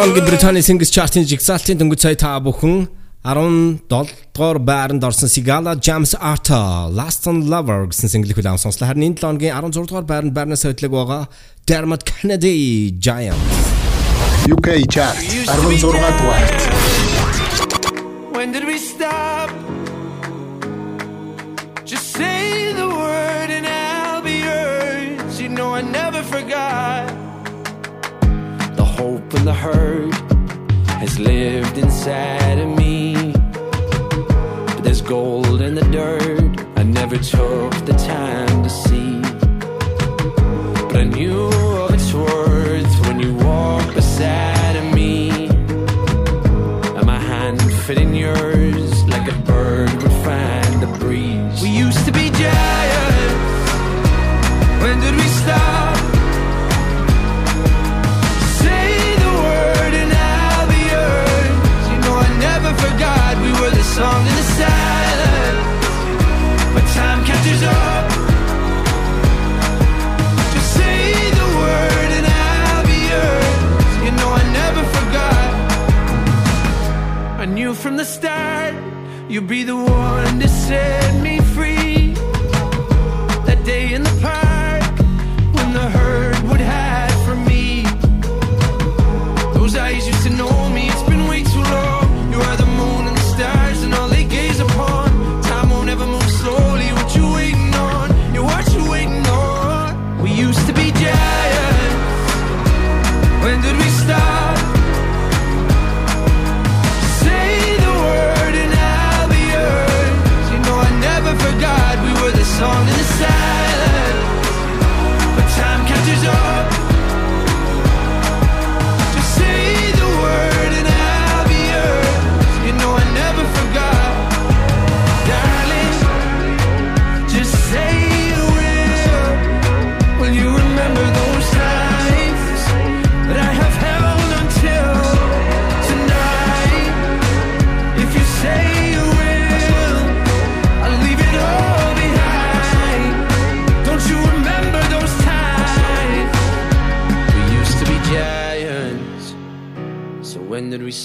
оногийн Британий Singles Chart-ын жигсаалтын дөнгөж сая та бүхэн 17 дугаар байранд орсон Sigala James Arthur Last on Lover гэсэн single хүлээм сонслоо. Харин энэ 7 оногийн 16 дугаар байранд байрнаас хөдлөг байгаа Dermot Kennedy Giant UK Chart 16 дугаар. When did we stop? When the hurt has lived inside of me. But there's gold in the dirt I never took the time to see. But I knew of its worth when you walked beside. knew from the start. You'd be the one to set me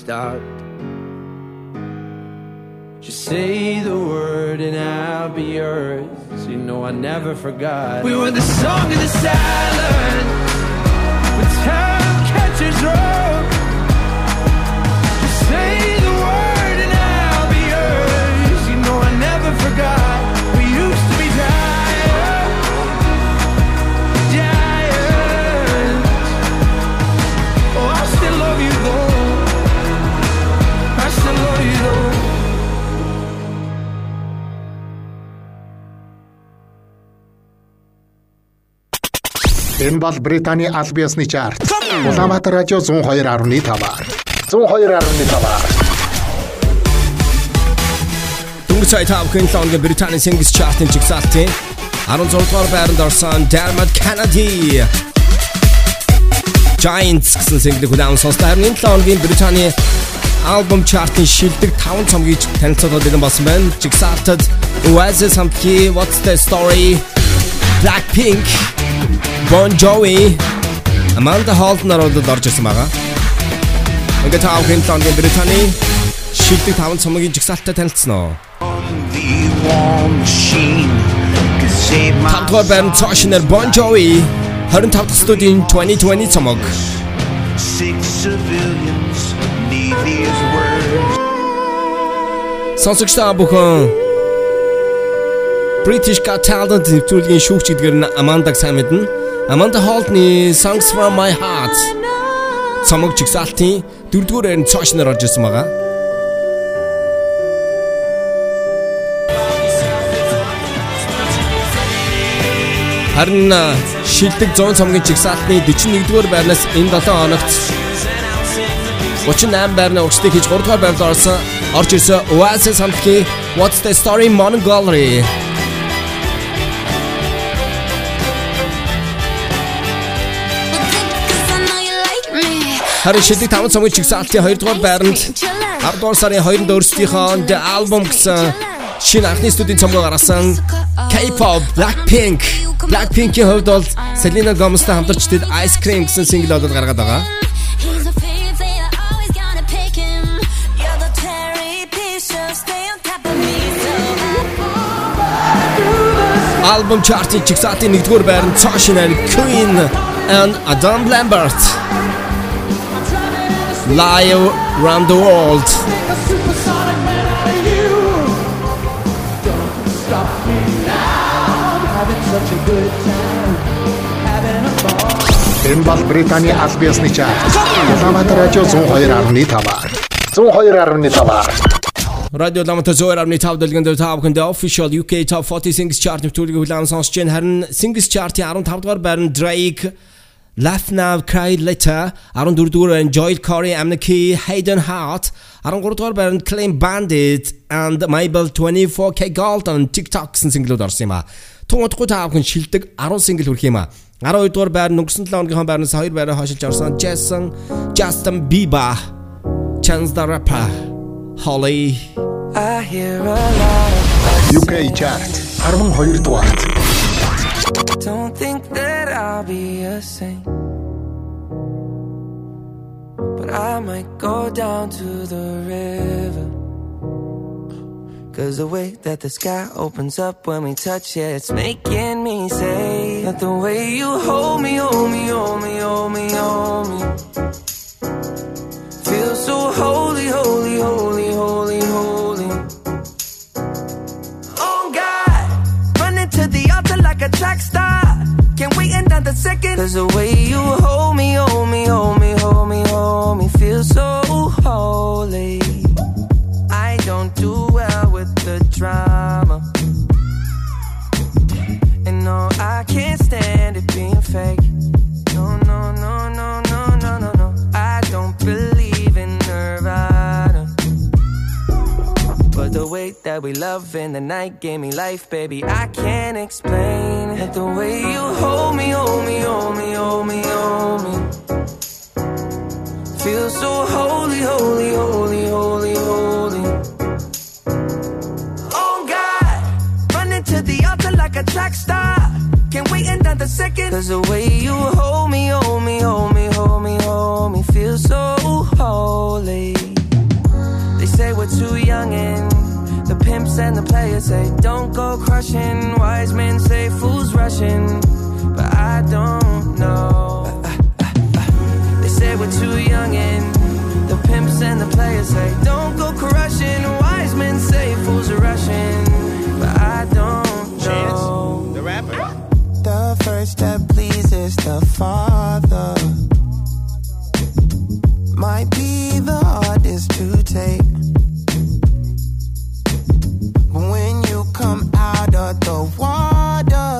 start? Just say the word and I'll be yours. You know I never forgot. We were the song of the silence, When time catches. Just say the word and I'll be yours. You know I never forgot. Энэ бол Британий аль биесны чарт. Улаанбаатар радио 102.5. 102.5. Дөнгөж сая та бүхэн лонгийн Британий Singles Chart-ын жигсаалтын 16 дугаар байранд орсон Dermot Kennedy Giants гэсэн single хүлээн сонслоо. Харин энэ лонгийн Британий альбом чартын шилдэг 5 цомгийг танилцуулаад ирэн болсон байна. Жигсаалтад Oasis хамтгий What's the Story Blackpink Bon Jovi Amanda Holt наруудад орж ирсэн байгаа. Ингээд та бүхэн лонгийн Британий шилдэг 5 цомгийн жигсаалттай танилцсан уу? Тавдугаар байрны цаашнаар Bon Jovi 25 дахь студийн 2020 цомог. Сонсогч та бүхэн British Got Talent нэвтрүүлгийн шүүгч гэдгээр нь Амандаг сайн мэднэ. Amanda Holt-ны Songs from My Heart цомог жигсаалтын 4-р байрны цаашнаар орж ирсэн байгаа. Харин шилдэг 100 цомгийн жигсаалтны 41-р байрнаас энэ 7 хоногт 38 байрны урагшлыг хийж 3 дугаар байранд орсон орж ирсэн Oasis хамтгийн What's the Story Mongolia Харин шилдэг 5 цомгийн чигсаалтын 2 дугаар байранд 10 дугаар сарын 2-нд өөрсдийнхөө The Album гэсэн шинэ анхны студийн цомгоо гаргасан K-pop Blackpink. Blackpink-ийн хувьд бол Selena Gomez-тай хамтарч тэд Ice Cream гэсэн single одод гаргаад байгаа. Album chart-ийн чигсаалтын 1-р байранд цаашнаар Queen and Adam Lambert Live Around the World Энэ бол Британий аль биесны чарт. Улаанбаатар радио 102.5. 102.5. Радио Ламата Зоэр амны тав дэлгэнд тав хүнд official UK Top 40 Singles Chart нэвтрүүлгийг хүлээн сонсч байна. Харин Singles Chart-ийн 15 дугаар байранд Drake Laugh Now Cry Later 14 дугаар байранд Joel Corey Amnesty Hayden Hart 13 дугаар байранд Clean Bandit and Mabel 24K Golden TikTok гэсэн single-ууд орсон юм а. Тун удахгүй тав хүн шилдэг 10 single хүрх юм а. 12 дугаар байранд өнгөрсөн 7 өдрийн байрнаас 2 байраа хойшилж орсон Jason Justin Bieber Chance the Rapper Holly I hear a lot UK chart 12 дугаарт. Don't think that I'll be a saint. But I might go down to the river. Cause the way that the sky opens up when we touch it, it's making me say that the way you hold me, hold me, hold me, hold me, hold me. Feel so holy, holy, holy, holy, holy. Oh God, running to the altar like a track star. Wait another second. Cause the way you hold me, hold me, hold me, hold me, hold me, feel so holy. I don't do well with the drama. And no, I can't stand it being fake. No, no, no, no, no, no, no, no. I don't believe But the way that we love in the night gave me life, baby. I can't explain it. The way you hold me, hold me, hold me, hold me, hold me. Feel so holy, holy, holy, holy, holy. Oh God, running to the altar like a track star. Can't wait another second. Cause the way you hold me, hold me, hold me, hold me, hold me, feel so holy. Pimps and the players say, don't go crushing. Wise men say, fools rushing. But I don't know. They say we're too young and the pimps and the players say, don't go crushing. Wise men say, fools are rushing. But I don't know. The rapper. The first step pleases the Father. Might be the hardest to take. Come out of the water,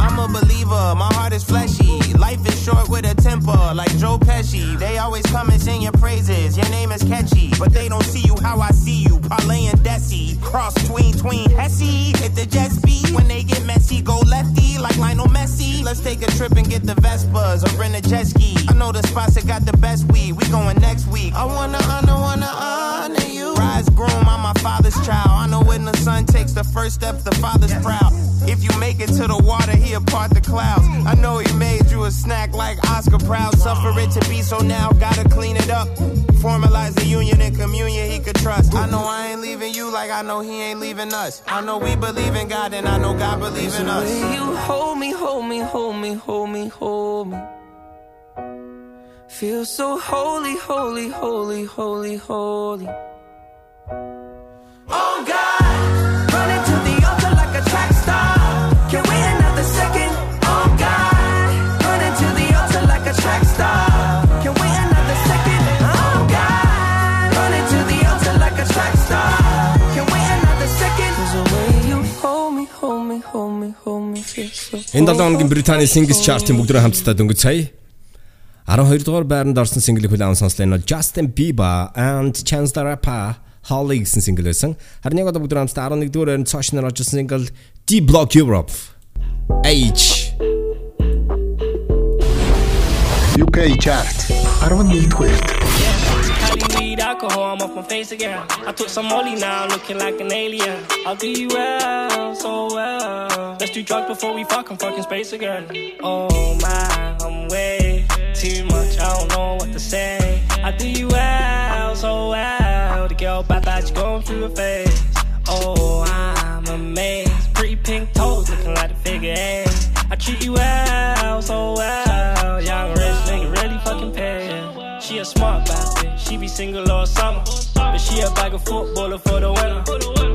I'm a believer, my heart is fleshy. Life is short with a temper, like Joe Pesci. They always come and sing your praises, your name is catchy. But they don't see you how I see you, Parlay and Desi. Cross tween, tween, Hesse. Hit the jet speed, when they get messy, go lefty, like Lionel Messi. Let's take a trip and get the Vespas or rent a jet ski. I know the spots that got the best weed, we going next week. I wanna honor, wanna honor you. Rise groom, I'm my father's child. I know when the son takes the first step, the father's proud. If you make it to the water, he'll part the clouds. I know he made you a snack like Oscar Proud. Suffer it to be so now, gotta clean it up. Formalize the union and communion he could trust. I know I ain't leaving you like I know he ain't leaving us. I know we believe in God and I know God believes in us. You hold me, hold me, hold me, hold me, hold me? Feel so holy, holy, holy, holy, holy. Энэ 7 хоногийн Британий Singles Chart-ын бүгдрээ хамтдаа дөнгөж сая. 12 дугаар байранд орсон single-ийг хүлээн сонслоо. Энэ бол Justin Bieber and Chance the Rapper Holly гэсэн single байсан. Харин яг одоо бүгдрээ хамтдаа 11 дугаар байранд цааш нар орж single D Block Europe. H. UK chart. 11-р хүрээд. Weed, alcohol, I'm off my face again. I took some Molly now, looking like an alien. I'll do you well, so well. Let's do drugs before we fuck, I'm fucking space again. Oh my, I'm way too much, I don't know what to say. I do you well, so well. The girl bad bad, she going through a phase. Oh, I'm amazed. Pretty pink toes, looking like a figure eight. I treat you well, so well. She be single all summer. But she a bag of footballer for the winter.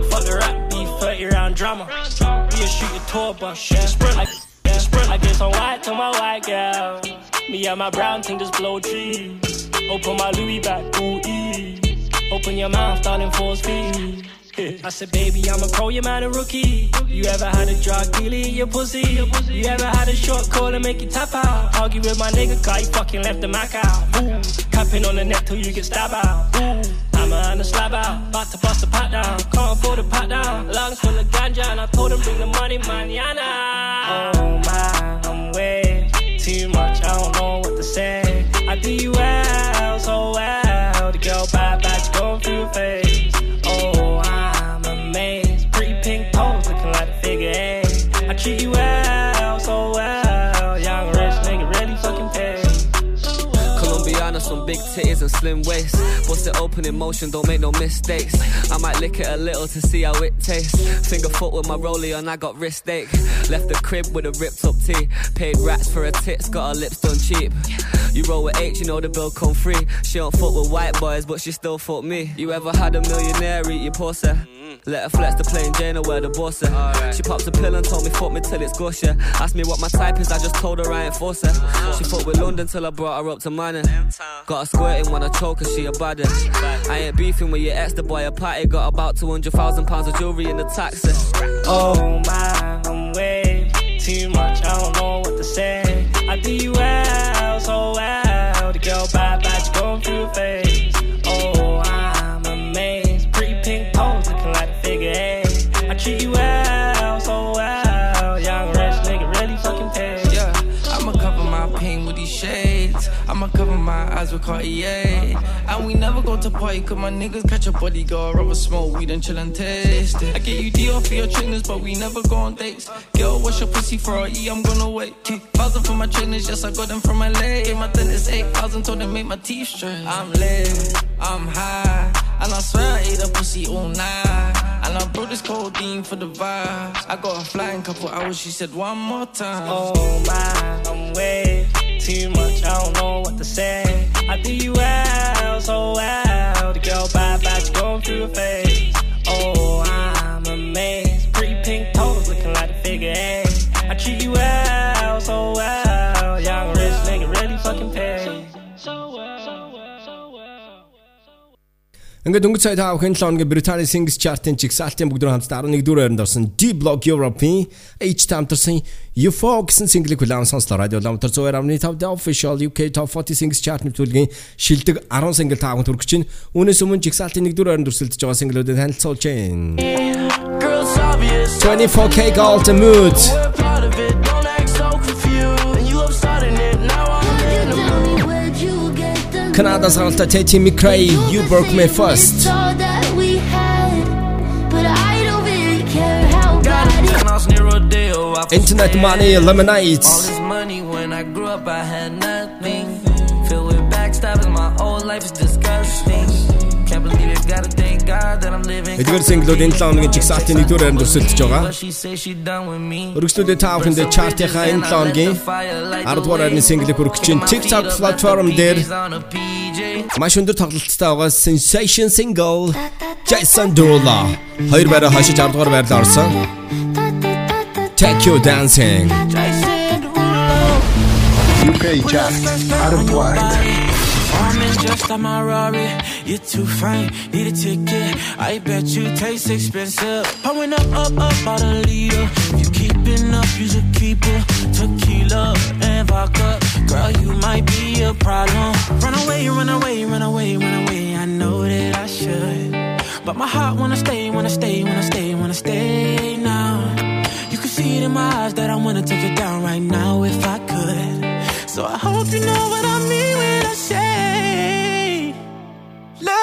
Fuck the rap beef, 30 round drama. We a shoot your tour bus, yeah. I, yeah. I get some white to my white girl. Me and my brown thing just blow trees. Open my Louis back, ee. Open your mouth, darling, full speed. I said, baby, I'm a pro, you man a rookie. You ever had a drug dealer in your pussy? You ever had a short call and make you tap out? Argue with my nigga, cause he fucking left the Mac out. Ooh, capping on the net till you get stabbed out. Ooh, I'm on the slab out, about to bust the pat down. Can't afford a pat down. Lungs full of ganja, and I told him bring the money, manana. Oh my, I'm way too much, I don't know what to say. I do you well, titties and slim waist. Bust it open in motion, don't make no mistakes. I might lick it a little to see how it tastes. Finger foot with my rollie on, I got wrist ache. Left the crib with a ripped up tee. Paid rats for her tits, got her lips done cheap. You roll with H, you know the bill come free. She don't fuck with white boys, but she still fuck me. You ever had a millionaire eat your pussy? Let her flex the plain Jane or wear the bossy. She pops a pill and told me fuck me till it's gusher. Asked me what my type is, I just told her I ain't fuss her. She fucked with London till I brought her up to money. Got her squirting when I choke her, she a baddie. I ain't beefing with your ex, the boy a party. Got about 200,000 pounds of jewelry in the taxi. Oh my, I'm way too much, I don't know what to say. I do you well, so well. The girl bad, bad, my eyes with Cartier. And we never go to party cause my niggas catch a bodyguard. Rather smoke weed and chill and taste it. I get you deal for your trainers, but we never go on dates. Girl, what's your pussy for E? I'm gonna wait. Kick thousand for my trainers, yes, I got them from LA. My dentist 8,000 told them make my teeth straight. I'm lit, I'm high. And I swear I ate a pussy all night. And I brought this codeine for the vibes. I got a flying couple hours, she said one more time. Oh my, I'm way too much. I don't know what to say. I do you out, so well. The girl bad, bad, she going through a phase. Ингээд өнгөц сая та бүхэн 7 өдрийн Британий Singles Chart-ын чигсалтын бүгд хамтдаа 11 дугаар байранд орсон D-Block Europe-ийн H тамтарсан UFO гэсэн single-ийг хүлээн сонслоо. Радио Ламтар 102.5 The Official UK Top 40 Singles Chart-ны төлгийн шилдэг 10 single та бүхэнд хүргэж чинь. Үүнээс өмнө чигсалтын 1 дугаар байранд өрсөлдөж байгаа single-уудыг танилцуулж байна. 24K Gold Mood Got bad a penthouse near Rodeo. I feel Internet sad. Money All Lemonade. this money when I grew up, I had nothing. Filled with backstabbing, my whole life is disgusting. Can't believe it, gotta thank God that I'm living. Эдгээр single-ууд энэ 7 өдрийн чигсалтын 1 дугаар байранд өрсөлдөж байгаа. Өргөжлөлөө та бүхэнд чартынхаа энэ 7 өдрийн 10 дугаар байрны single-ийг хүргэж чинь TikTok platform дээр маш өндөр тоглолттой байгаа Sensation single Jason Derulo хоёр байраа хашиж 10 дугаар байрлал орсон. Take you dancing. UK Chart 10 дугаар. I'm in just on my Rari. You're too fine, need a ticket. I bet you taste expensive. Pouring up, up, up, out a leader. If you keeping up, you should keep it. Tequila and vodka. Girl, you might be a problem. Run away, run away, run away, run away. I know that I should. But my heart wanna stay, wanna stay, wanna stay, wanna stay now. You can see it in my eyes that I wanna take it down right now if I could. So I hope you know what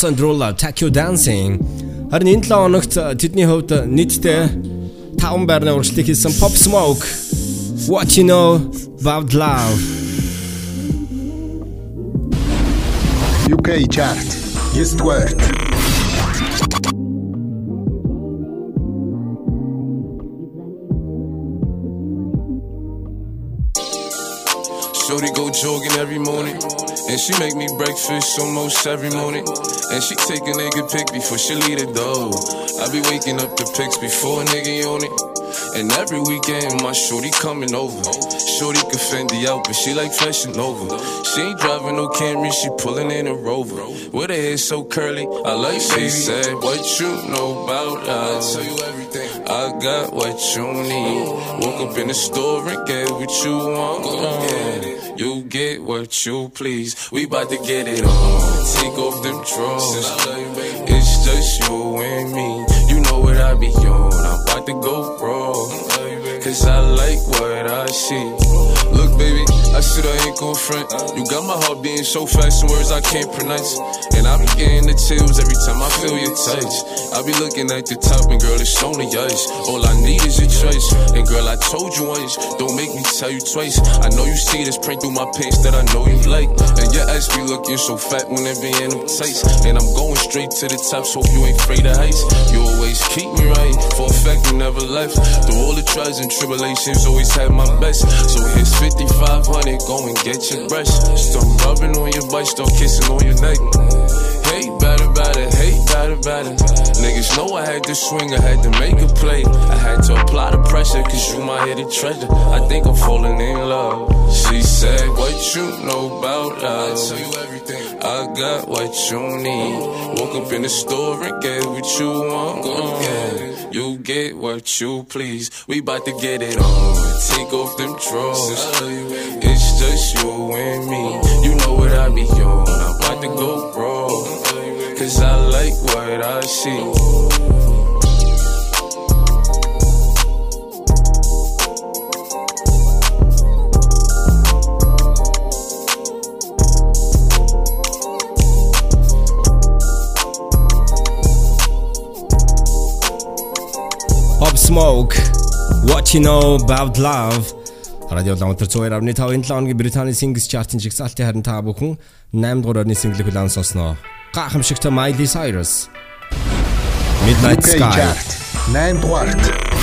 Dancing. Jason Derulo Take You Dancing. Харин энэ 7 хоногт тэдний хувьд нийтдээ 5 байрны урагшлыг хийсэн Pop Smoke What You Know About Love UK Chart 9 дугаар. Shorty go jogging every morning. And she make me breakfast almost every morning. And she take a nigga pic before she leave the door. I be waking up the pics before a nigga on it. And every weekend, my shorty coming over. Shorty can Fendi out, but she like fashion over. She ain't driving no Camry, she pulling in a Rover. With her hair so curly, I like she said, What you know about us? I tell you everything. I got what you need. Woke up in the store and get what you want. You get what you please. We bout to get it on. Take off them drawers. It's just you and me. You know what I be on. I'm about to go raw. Cause I like what I see. Look, baby, I said I ain't gon' front. You got my heart beating so fast, some words I can't pronounce. And I be getting the chills every time I feel your touch. I be looking at the top, and girl, it's on the ice. All I need is your choice. And girl, I told you once, don't make me tell you twice. I know you see this print through my pants that I know you like. And your ass be looking so fat when it be in them tights. And I'm going straight to the top, so you ain't afraid of heights. You always keep me right, for a fact you never left. Through all the trials and tribulations, always had my best. So here's 5500, go and get your brush. Start rubbing on your butt, start kissing on your neck. Hate better, better, hate better, better. Niggas know I had to swing, I had to make a play. I had to apply the pressure, cause you my hidden treasure. I think I'm falling in love. She said, What you know about us? I tell you everything. I got what you need. Woke up in the store and get what you want. Uh, you get what you please. We bout to get it on. Take off them drawers. It's just you and me. You know what I be on. I'm about to go raw. Cause I like what I see. Smoke What You Know About Love радио ламтар 102.5 энэ 7 хоногийн Британий Singles Chart-ын жигсаалтын харин та бүхэн 8 дугаар орны single хүлээн сонсноо. Гайхамшигтай Miley Cyrus. Midnight UK Sky. Chart 8 дугаарт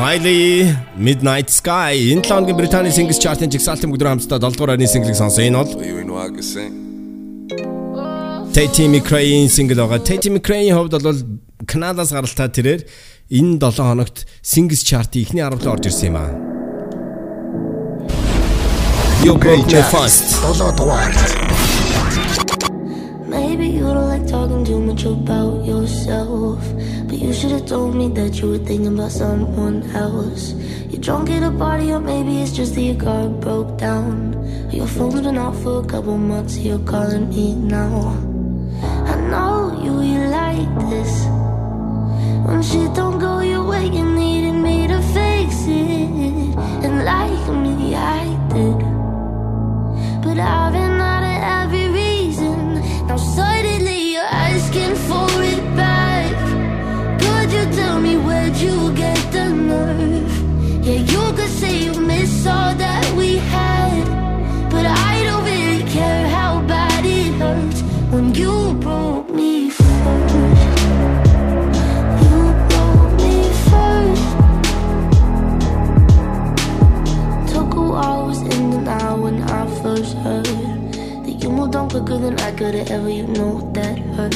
Miley Midnight Sky энэ 7 өдрийн Британий Singles Chart-ын жигсаалтын бүгд хамтдаа 7 дугаар арны single-ийг сонсон. Энэ бол. Tate McRae-ийн single байгаа. Tate McRae-ийн хувьд бол Канадаас гаралтай тэрээр энэ 7 хоногт Singles Chart-ийн эхний 10-д орж ирсэн юм аа. You broke me fast. 7 дугаар. Maybe you don't like talking too much about yourself. But you should have told me that you were thinking about someone else. You're drunk at a party, or maybe it's just that your car broke down. Your phone's been off for a couple months, so you're calling me now. I know you, you like this. When shit don't go your way, you needed me to fix it. And like me, I did. But I've been out of every reason. Now suddenly quicker than I could have ever. You know that hurt.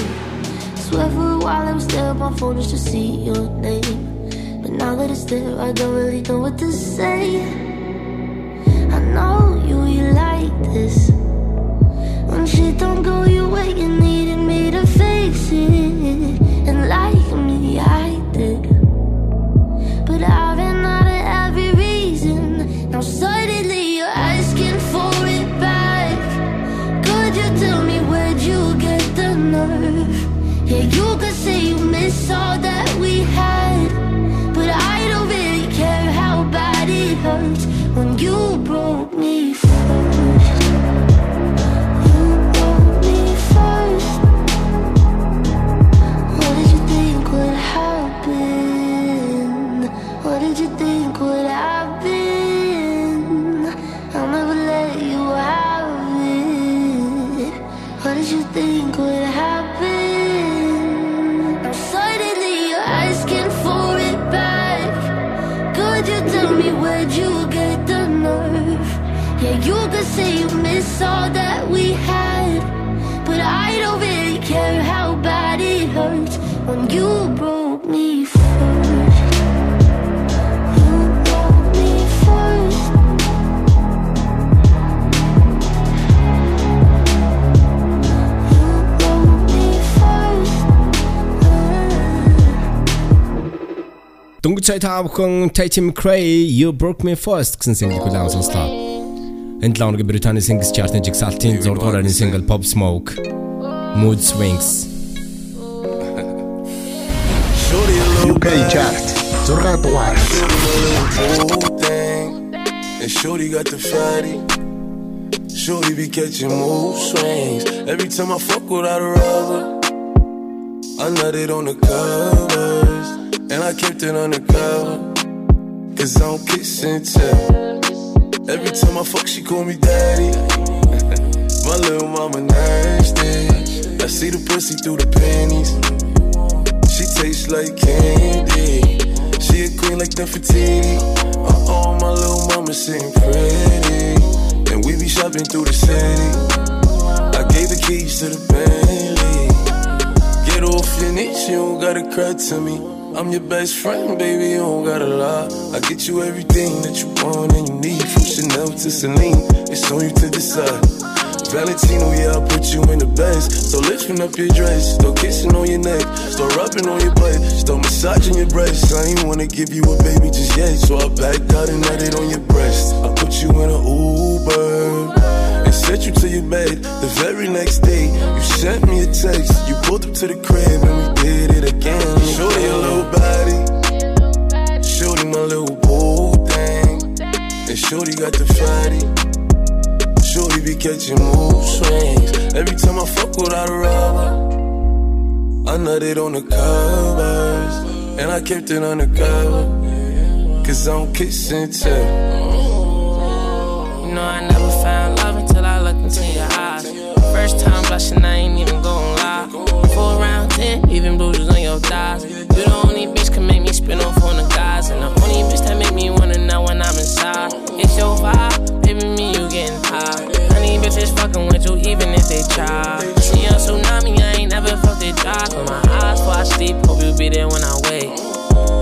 Swear for a while I was there on my phone just to see your name. But now that it's there, I don't really know what to say. I know you, you like this. When shit don't go your way, you needed me to fix it. And like me, I did. But I've been out of every reason. Now suddenly Yeah, you Дөнгөж сая та бүхэн Tate McRae You Broke Me First гэсэн single хүлээн сонслоо. 7 өдрийн Британий Singles Chart-ын жигсаалтын 6 дугаар арны single Pop Smoke Mood Swings DJ Chart, Zorga Tuart. And Shorty got the fatty. Shorty be catching mood swings. Every time I fuck without a rubber, I nutted on the covers. And I kept it undercover. Cause I don't kiss and tell. Every time I fuck, she call me daddy. <laughs> My little mama nasty. I see the pussy through the panties. She tastes like candy. She a queen like Nefertiti. Uh oh, my little mama sitting pretty. And we be shopping through the city. I gave the keys to the Bentley. Get off your niche, you don't gotta cry to me. I'm your best friend, baby, you don't gotta lie. I get you everything that you want and you need. From Chanel to Celine, it's on you to decide. Valentino, yeah, I put you in the best. So lifting up your dress, start kissing on your neck, start rubbing on your butt, start massaging your breasts. I ain't wanna give you a baby just yet, so I backed out and it on your breast. I put you in an Uber and sent you to your bed. The very next day, you sent me a text. You pulled up to the crib and we did it again. Shorty your little body, shorty my little boo thing, and shorty got the fatty shorty be catching mood swings. Every time I fuck without a rubber, I nutted on the covers. And I kept it undercover. Cause I'm kissing too. You know, I never found love until I looked into your eyes. First time blushing, I ain't even gon' lie. Four rounds in, even bruises on your thighs. You the only bitch can make me spin off on the guys. And the only bitch that make me wanna know when I'm inside. It's your vibe, baby bitches fucking with you even if they try. See on tsunami, I ain't never felt it dry. Put my eyes before I sleep, hope you be there when I wake.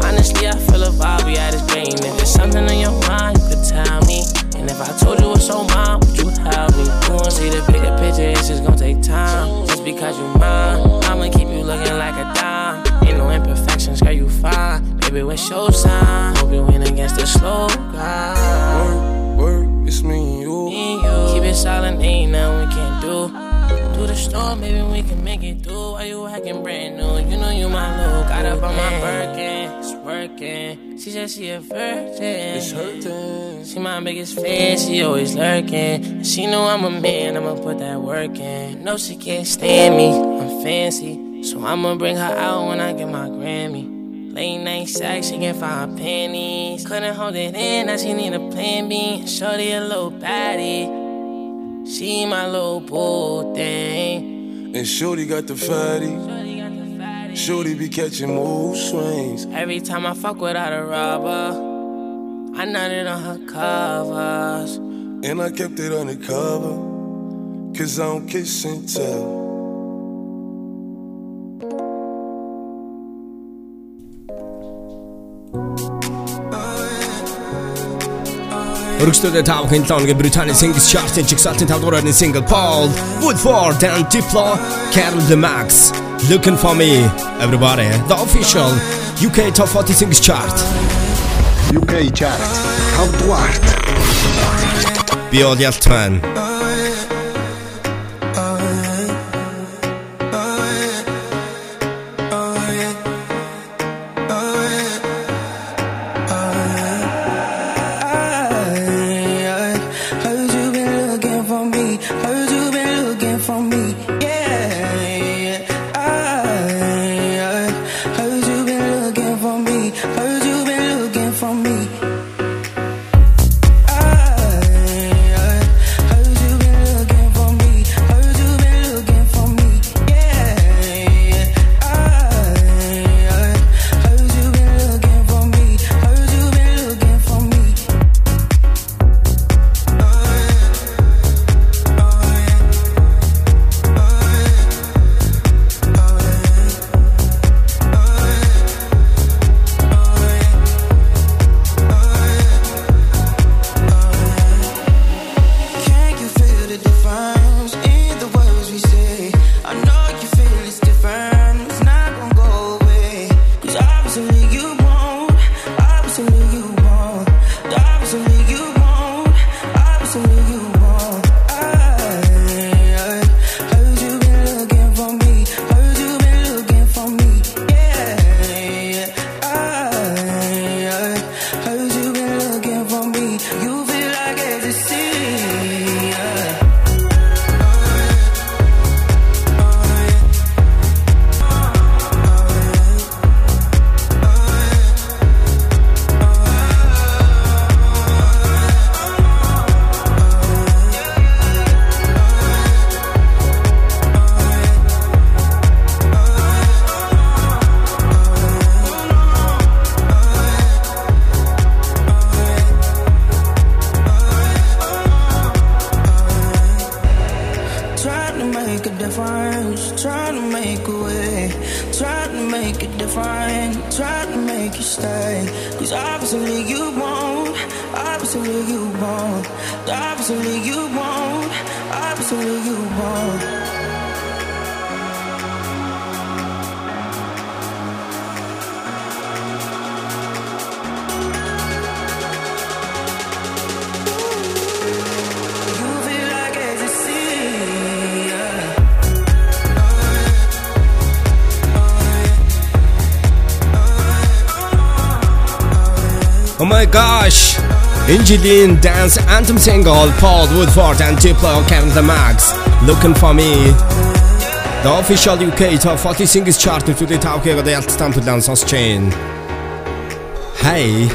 Honestly, I feel a vibe be had this dream. If there's something on your mind, you could tell me. And if I told you it's so mine, would you help me? You won't see the bigger picture, it's just gonna take time. Just because you mine, I'ma keep you looking like a dime. Ain't no imperfections, girl, you fine. Baby, what's your sign? Hope you win against the slow grind. Work, work, it's me silent, ain't nothing we can't do. Through the storm, baby, we can make it through. Why you acting brand new? You know you my little. Got up on my Birkin, it's working. She said she a virgin. It's hurting. She my biggest fan, she always lurking. She know I'm a man, I'ma put that work in. No, she can't stand me, I'm fancy. So I'ma bring her out when I get my Grammy. Late night sex, she can find panties. Couldn't hold it in, now she need a plan B. Shorty a little baddie. She my little boo thing. And Shorty got the fatty. Shorty be catching mood swings. Every time I fuck without a rubber, I nutted on her covers. And I kept it undercover. Cause I don't kiss and tell. өргөжлөлөө та бүхэн 7 оны Британий Singles Chart-ын чигсалтын 5 дугаар single Paul Woodford and Diplo Kareen Lomax Looking for me everybody. The official UK Top 40 Singles Chart. UK Chart. 5 дугаар Би ол ялтман Jillian dance anthem single Paul Woodford and Diplo Kareen Lomax Looking for me The official UK Top 40 Singles chart нэвтрүүлэг the хийгээд ялцсан төлөө сонсч байна. Хай.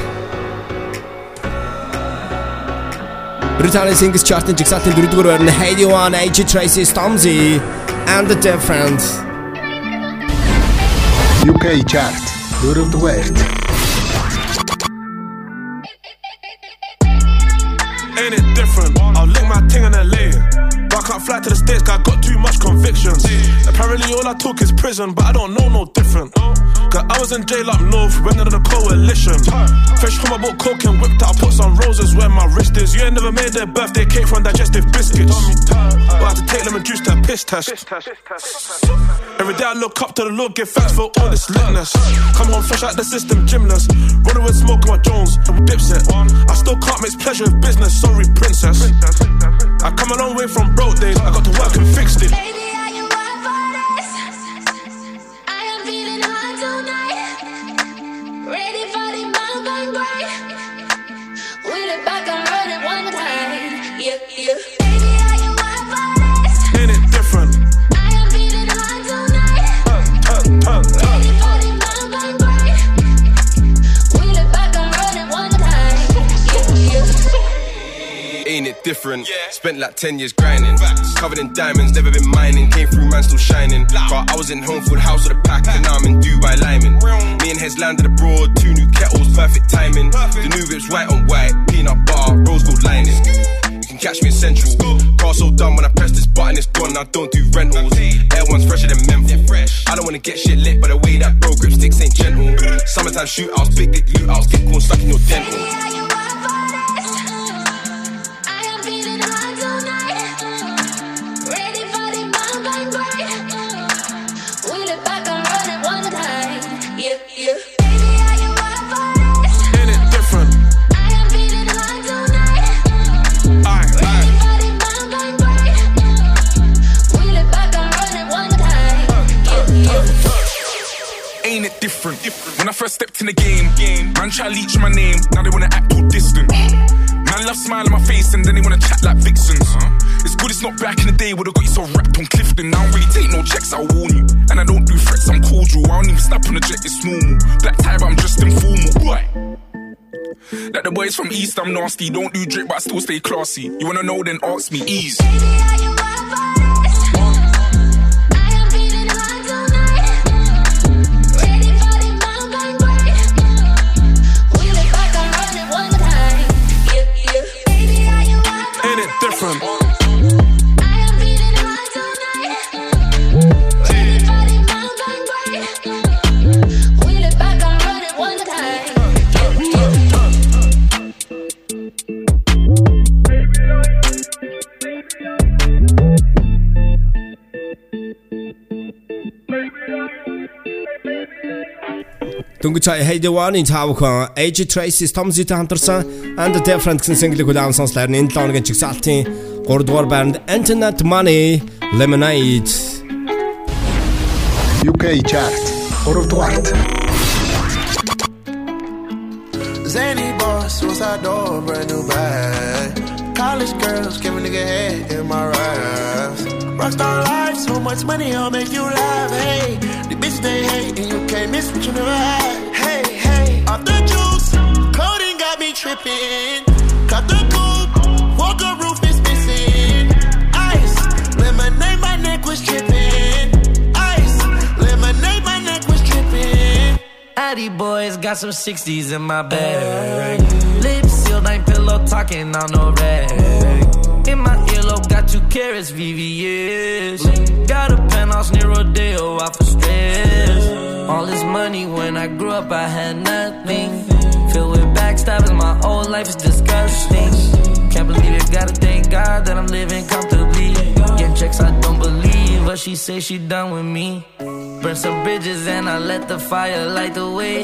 Британи Singles chart in жигсаалтын 4-р байрны Headie One, AJ Tracey, Stormzy and the Difference UK chart 4-р байрт Cause I was in jail up north, went under the coalition. Fresh home, I bought coke and whipped out, put some roses where my wrist is. You ain't never made their birthday cake from digestive biscuits. But I had to take lemon juice to piss test. Every day I look up to the Lord, give thanks for all this litness. Come home fresh out the system, gymnast. Running with smoke on my Jones, dipset. I still can't mix pleasure with business, sorry, princess. I come a long way from broke days, I got to work and fixed it. Different? Spent like 10 years grinding. Covered in diamonds, never been mining. Came through, man, still shining. But I was in home for the house with a pack, and now I'm in Dubai liming. Me and Hez landed abroad, two new kettles, perfect timing. The new whip's white on white, peanut butter, rose gold lining. You can catch me in Central. Car so done when I press this button, it's gone. I don't do rentals. Air one's fresher than menthol. I don't wanna get shit lit, but the way that bro grip sticks ain't gentle. Summertime shootouts, big dick loot outs, get corn stuck in your dental. Different? When I first stepped in the game, man try to leech my name, now they wanna act all distant. Man love smile on my face and then they wanna chat like vixens. It's good it's not back in the day where they got you so wrapped on Clifton. I don't really take no checks, I'll warn you. And I don't do threats, I'm cordial. I don't even snap on the jet, it's normal. Black tie, but I'm just informal. Right. Like the boys from East, I'm nasty. Don't do drip, but I still stay classy. You wanna know, then ask me, ease. Ain't Тэнгүүч Headie One-ийн цаавхан AJ Tracey Stormzy-тэй хамтарсан Ain't It Different гэсэн single-ийг хүлээн сонслоор энэ 7 оногийн чигсалтын 3 дугаар байранд Internet Money Lemonade UK chart 3 дугаарт Zany boss, suicide door, brand new bag. College girls, give a nigga head in my raps. Rockstar life, so much money, I'll make you laugh. Hey, the bitch they hate, and you can't miss what you never had. Hey, hey, off the juice, codeine got me tripping. Cut the coupe, Walker roof is missing. Ice, lemonade, my neck was tripping. Ice, lemonade, my neck was tripping. Addy boys got some 60s in my bag. Lips sealed, ain't pillow talking on no rag. In my earlobe, got two carats, VVS. Got a penthouse near Rodeo, out for stress. All this money when I grew up, I had nothing. Filled with backstabbers, my whole life is disgusting. Can't believe it, gotta thank God that I'm living comfortably. Getting checks I don't believe, but she say she done with me. Burn some bridges and I let the fire light the way.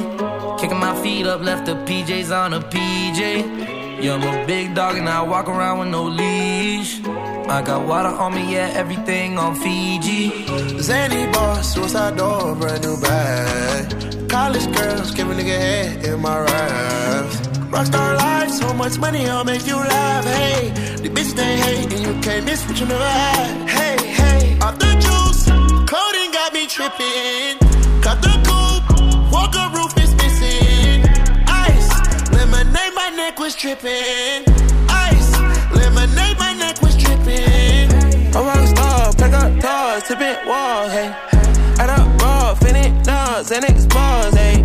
Kicking my feet up, left the PJs on a PJ. Yeah, I'm a big dog and I walk around with no leash. I got water on me, yeah, everything on Fiji. Zany boss, suicide door, brand new bag. College girls, give a nigga head in my raps. Rockstar life, so much money, I'll make you laugh. Hey, the bitch they hate, and you can't miss what you never had. Hey, hey, off the juice, codeine got me tripping. Cut the coupe, lemonade, my neck was tripping. Ice, lemonade, my neck was tripping. A rock star, pick up toys, tipping walls, hey. Add up raw, finish nuts, and expose, hey.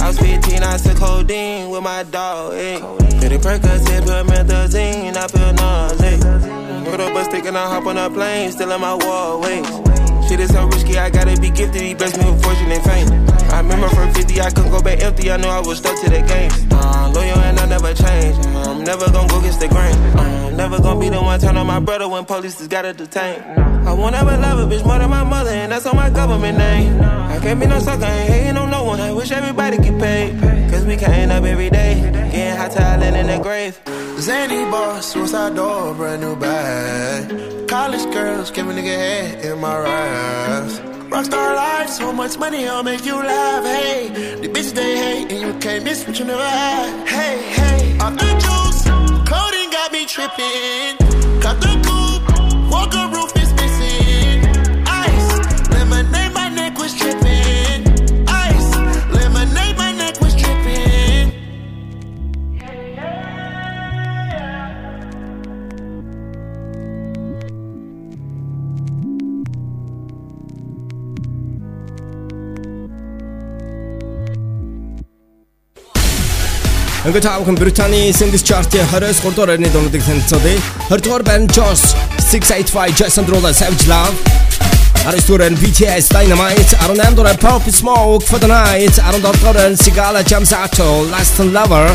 I was 15, I took codeine with my dog, hey. Pretty Percocet, put methazine, I feel nauseous. Put up a stick and I hop on a plane, still in my wall, wait. Shit is so risky, I gotta be gifted. He blessed me with fortune and fame. I remember from 50, I couldn't go back empty. I knew I was stuck to the game. Uh, loyal and I never change. I'm never gonna go against the grain. Uh, I'm never gonna be the one turn on my brother when police just gotta detain. I won't ever love a bitch more than my mother, and that's on my government name. I can't be no sucker, ain't hating on no one. I wish everybody get paid. Cause we can't up every day. Getting hot talent in the grave. Zany boss, suicide door, brand new bag. College girls give a nigga head in my eyes. Rockstar life, so much money, I'll make you laugh. Hey, the bitches they hate, and you can't miss what you never had. Hey, hey, off the juice, codeine got me tripping. Got the coupe, walker roof is missing. Ice, lemonade, my neck was tripping. Ингээд та бүхэн Британий Singles Chart-ийн 29 дугаар байрны дундыг танилцуулъя. 20 дугаар байрны Josh 685 Jason Derulo Savage Love. 19 дугаар нь BTS Dynamite, 18 дугаар Pop Smoke for the Night, 17 дугаар нь Sigala Jamsato Last Lover,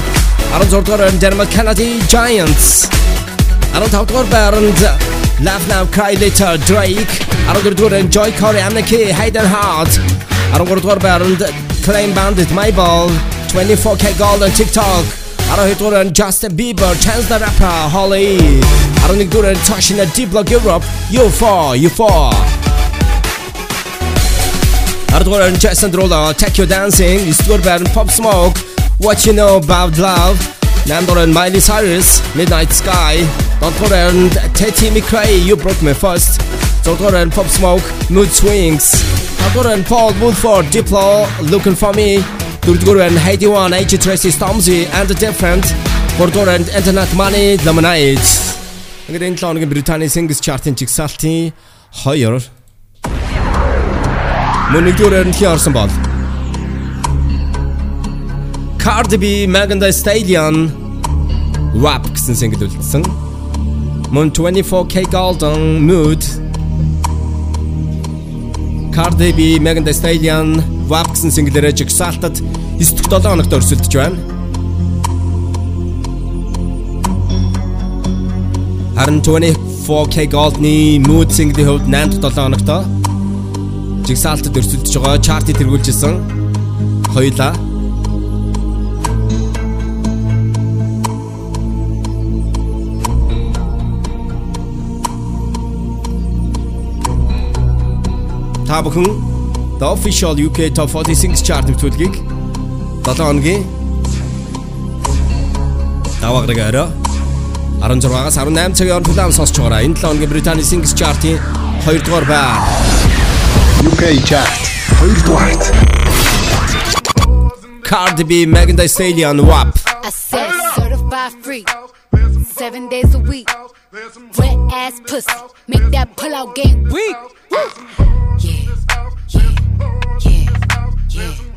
16 дугаар нь Dermot Kennedy Giants. 15 дугаар байранд Laugh Now Cry Later Drake, 14 дугаар нь Joy Corey Amnaki Hayden Heart, 13 дугаар байранд Claim Bandit My Ball 24kGoldn TikTok. Arohit Duran, Justin Bieber, Chance the Rapper, Holy. Aronik Duran, Toshina, D-Block Europe, U4, U4 Arduran, Jason Derulo, Take Your Dancing, Sturban, Pop Smoke. What You Know About Love? Nandoran, Miley Cyrus, Midnight Sky. Dontoran, Tate McRae, You Broke Me First. Dontoran, Pop Smoke, Mood Swings. Dontoran, Paul Woodford, Diplo, Looking For Me. Дөрөвдүгээр нь Heidi One, H Tracy Stormzy and the Different. Гуравдугаар нь Internet Money Lemonade. Ингээд энэ 7 хоногийн Британий Singles Chart-ын жигсаалтын 2 Мөн нэгдүгээр нь хий орсон бол Cardi B, Megan Thee Stallion WAP гэсэн single үлдсэн. Мөн 24K Golden Mood Cardi B, Megan Thee Stallion WAP гэсэн single-ээрээ жигсаалтад 9 дахь 7 хоногт өрсөлдөж байна. Харин 24K Gold-ны Mood single-ийн хувьд 8 дахь 7 хоногт жигсаалтад өрсөлдөж байгаа чартыг тэргүүлжсэн. Хоёулаа Та бүхэн The Official UK Top 40 Singles Chart нэвтрүүлгийг 7 хоногийн даваагрыг орой. 16-аас 18 цагийн хооронд хүлээн сонсож байгаараа энэ 7 хоногийн Британий Singles Chart-ийн 2 дугаар байр. UK Chart. 2 дугаарт Cardi B, Megan Thee Stallion, WAP. I said certified free, seven days a week. Wet ass pussy, make that pull out game. Weak. Yeah, yeah, yeah, yeah.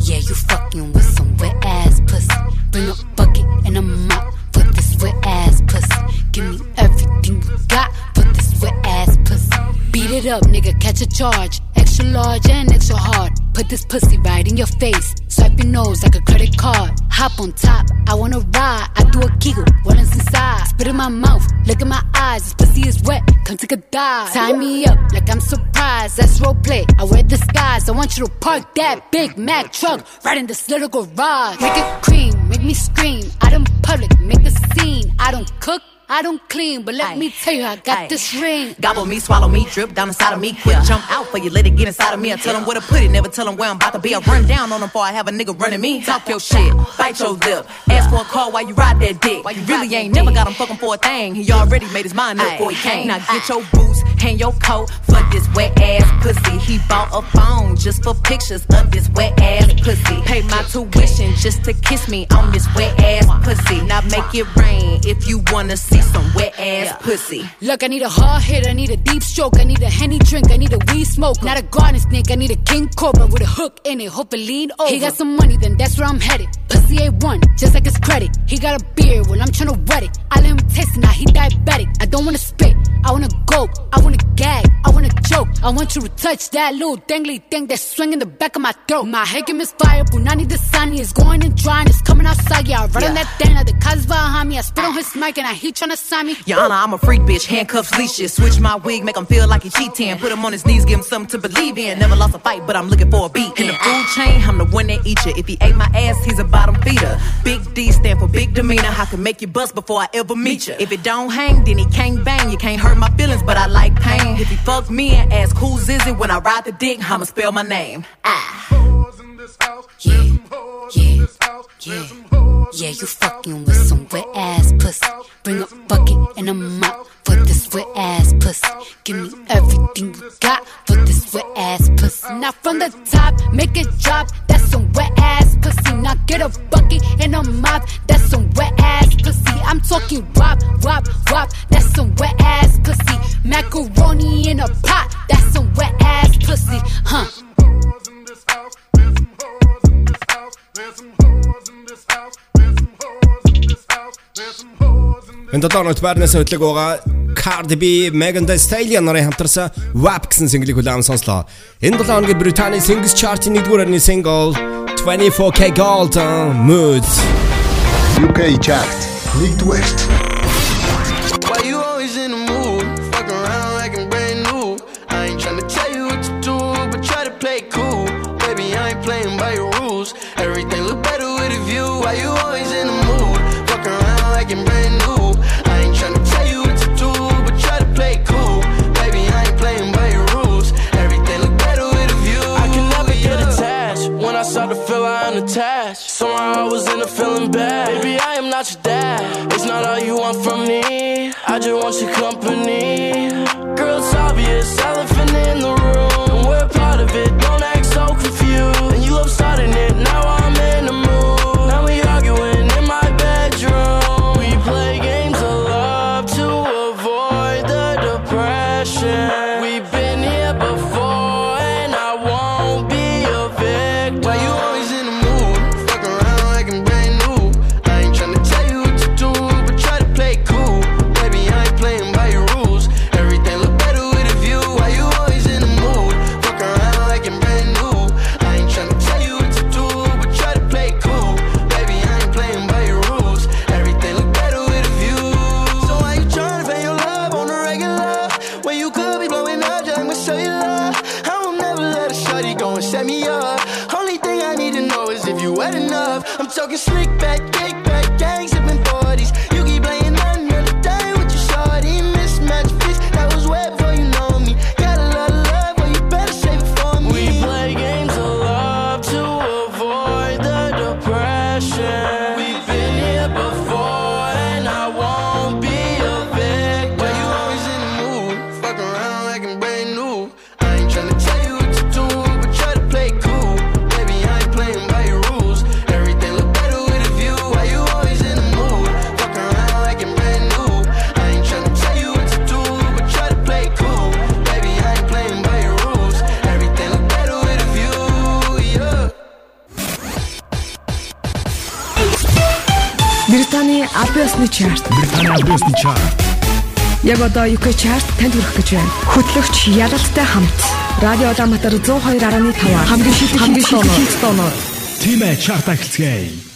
Yeah, you fucking with some wet ass pussy. Bring a bucket and a mop for this wet ass pussy. Give me everything you got for this wet ass pussy. Beat it up, nigga, catch a charge. Extra large and extra hard. Put this pussy right in your face. Swipe your nose like a credit card. Hop on top, I wanna ride. I do a giggle, what is inside? Spit in my mouth, look in my eyes. This pussy is wet, come take a dive. Tie me up like I'm surprised. That's role play. I wear disguise. I want you to park that Big Mac truck right in this little garage. Make it cream, make me scream. Out in public, make a scene. I don't cook. I don't clean, but let me tell you, I got this ring. Gobble me, swallow me, drip down inside of me. Quick jump out for you, let it get inside of me. I tell them where to put it, never tell them where I'm about to be. I run down on them before I have a nigga running me. Talk your shit, bite your lip. Ask for a call while you ride that dick. Why you really ain't never got him fucking for a thing. He already made his mind up before he came. Now get your boots, hang your coat for this wet ass pussy. He bought a phone just for pictures of this wet ass pussy. Pay my tuition just to kiss me on this wet ass pussy. Now make it rain if you wanna see some wet ass pussy. Look, I need a hard hit, I need a deep stroke, I need a henny drink, I need a weed smoke. Not a garden snake, I need a king cobra with a hook in it. Hope it lean over. He got some money, then that's where I'm headed. Pussy A1, just like his credit. He got a beard, well, I'm tryna wet it. I let him taste it, now he diabetic. I don't wanna spit, I wanna go, I wanna gag, I wanna choke. I want you to touch that little dangly thing that's swinging the back of my throat. My head game is fire, Punani the sunny is going and drying, it's coming outside. Yeah, I run on that thing, now the cuz behind me. I spit on his mic and I he tryna sign me. Your Honor, I'm a freak bitch, handcuffs, leashes. Switch my wig, make him feel like he cheating. Put him on his knees, give him something to believe in. Never lost a fight, but I'm looking for a beat. In the food chain, I'm the one that eat you. If he ate my ass, he's a bottom feeder. Big D stand for big demeanor. I can make you bust before I ever meet you. If it don't hang, then he can't bang. You can't hurt my feelings, but I like pain. If he fuck me and ask who's is it when I ride the dick, I'ma spell my name. Ah. Yeah, yeah, yeah. Yeah, you fucking with some wet ass pussy. Bring a bucket and a mop for this wet ass pussy. Give me everything you got for this wet ass pussy. Now from the top, make it drop. That's some wet ass pussy. Now get a bucket and a mop. That's some wet ass pussy. I'm talking wop, wop, wop. That's some wet ass pussy. Macaroni in a pot. That's some wet ass pussy. Huh? Энэ дотоорт барнаас хөтлөг байгаа Cardi B, Megan Thee Stallion нарын хамтарсан WAP гэсэн single-ийг хүлээвэн сонслоо. Энэ 7 хоногийн Британий Singles Chart-ийн 1-р орны single 24K Gold Mood UK Chart 1-р feeling bad. Baby, I am not your dad. It's not all you want from me. I just want your company. Дисни чарт. Британий Дисни чарт. Яг одоо UK chart танд хүрэх гэж байна. Хөтлөгч Ялалтай хамт Радио Улаанбаатар 102.5 хамгийн шилдэг хамгийн шилдэг тоноор. Тимэ чарт ахилцгээе.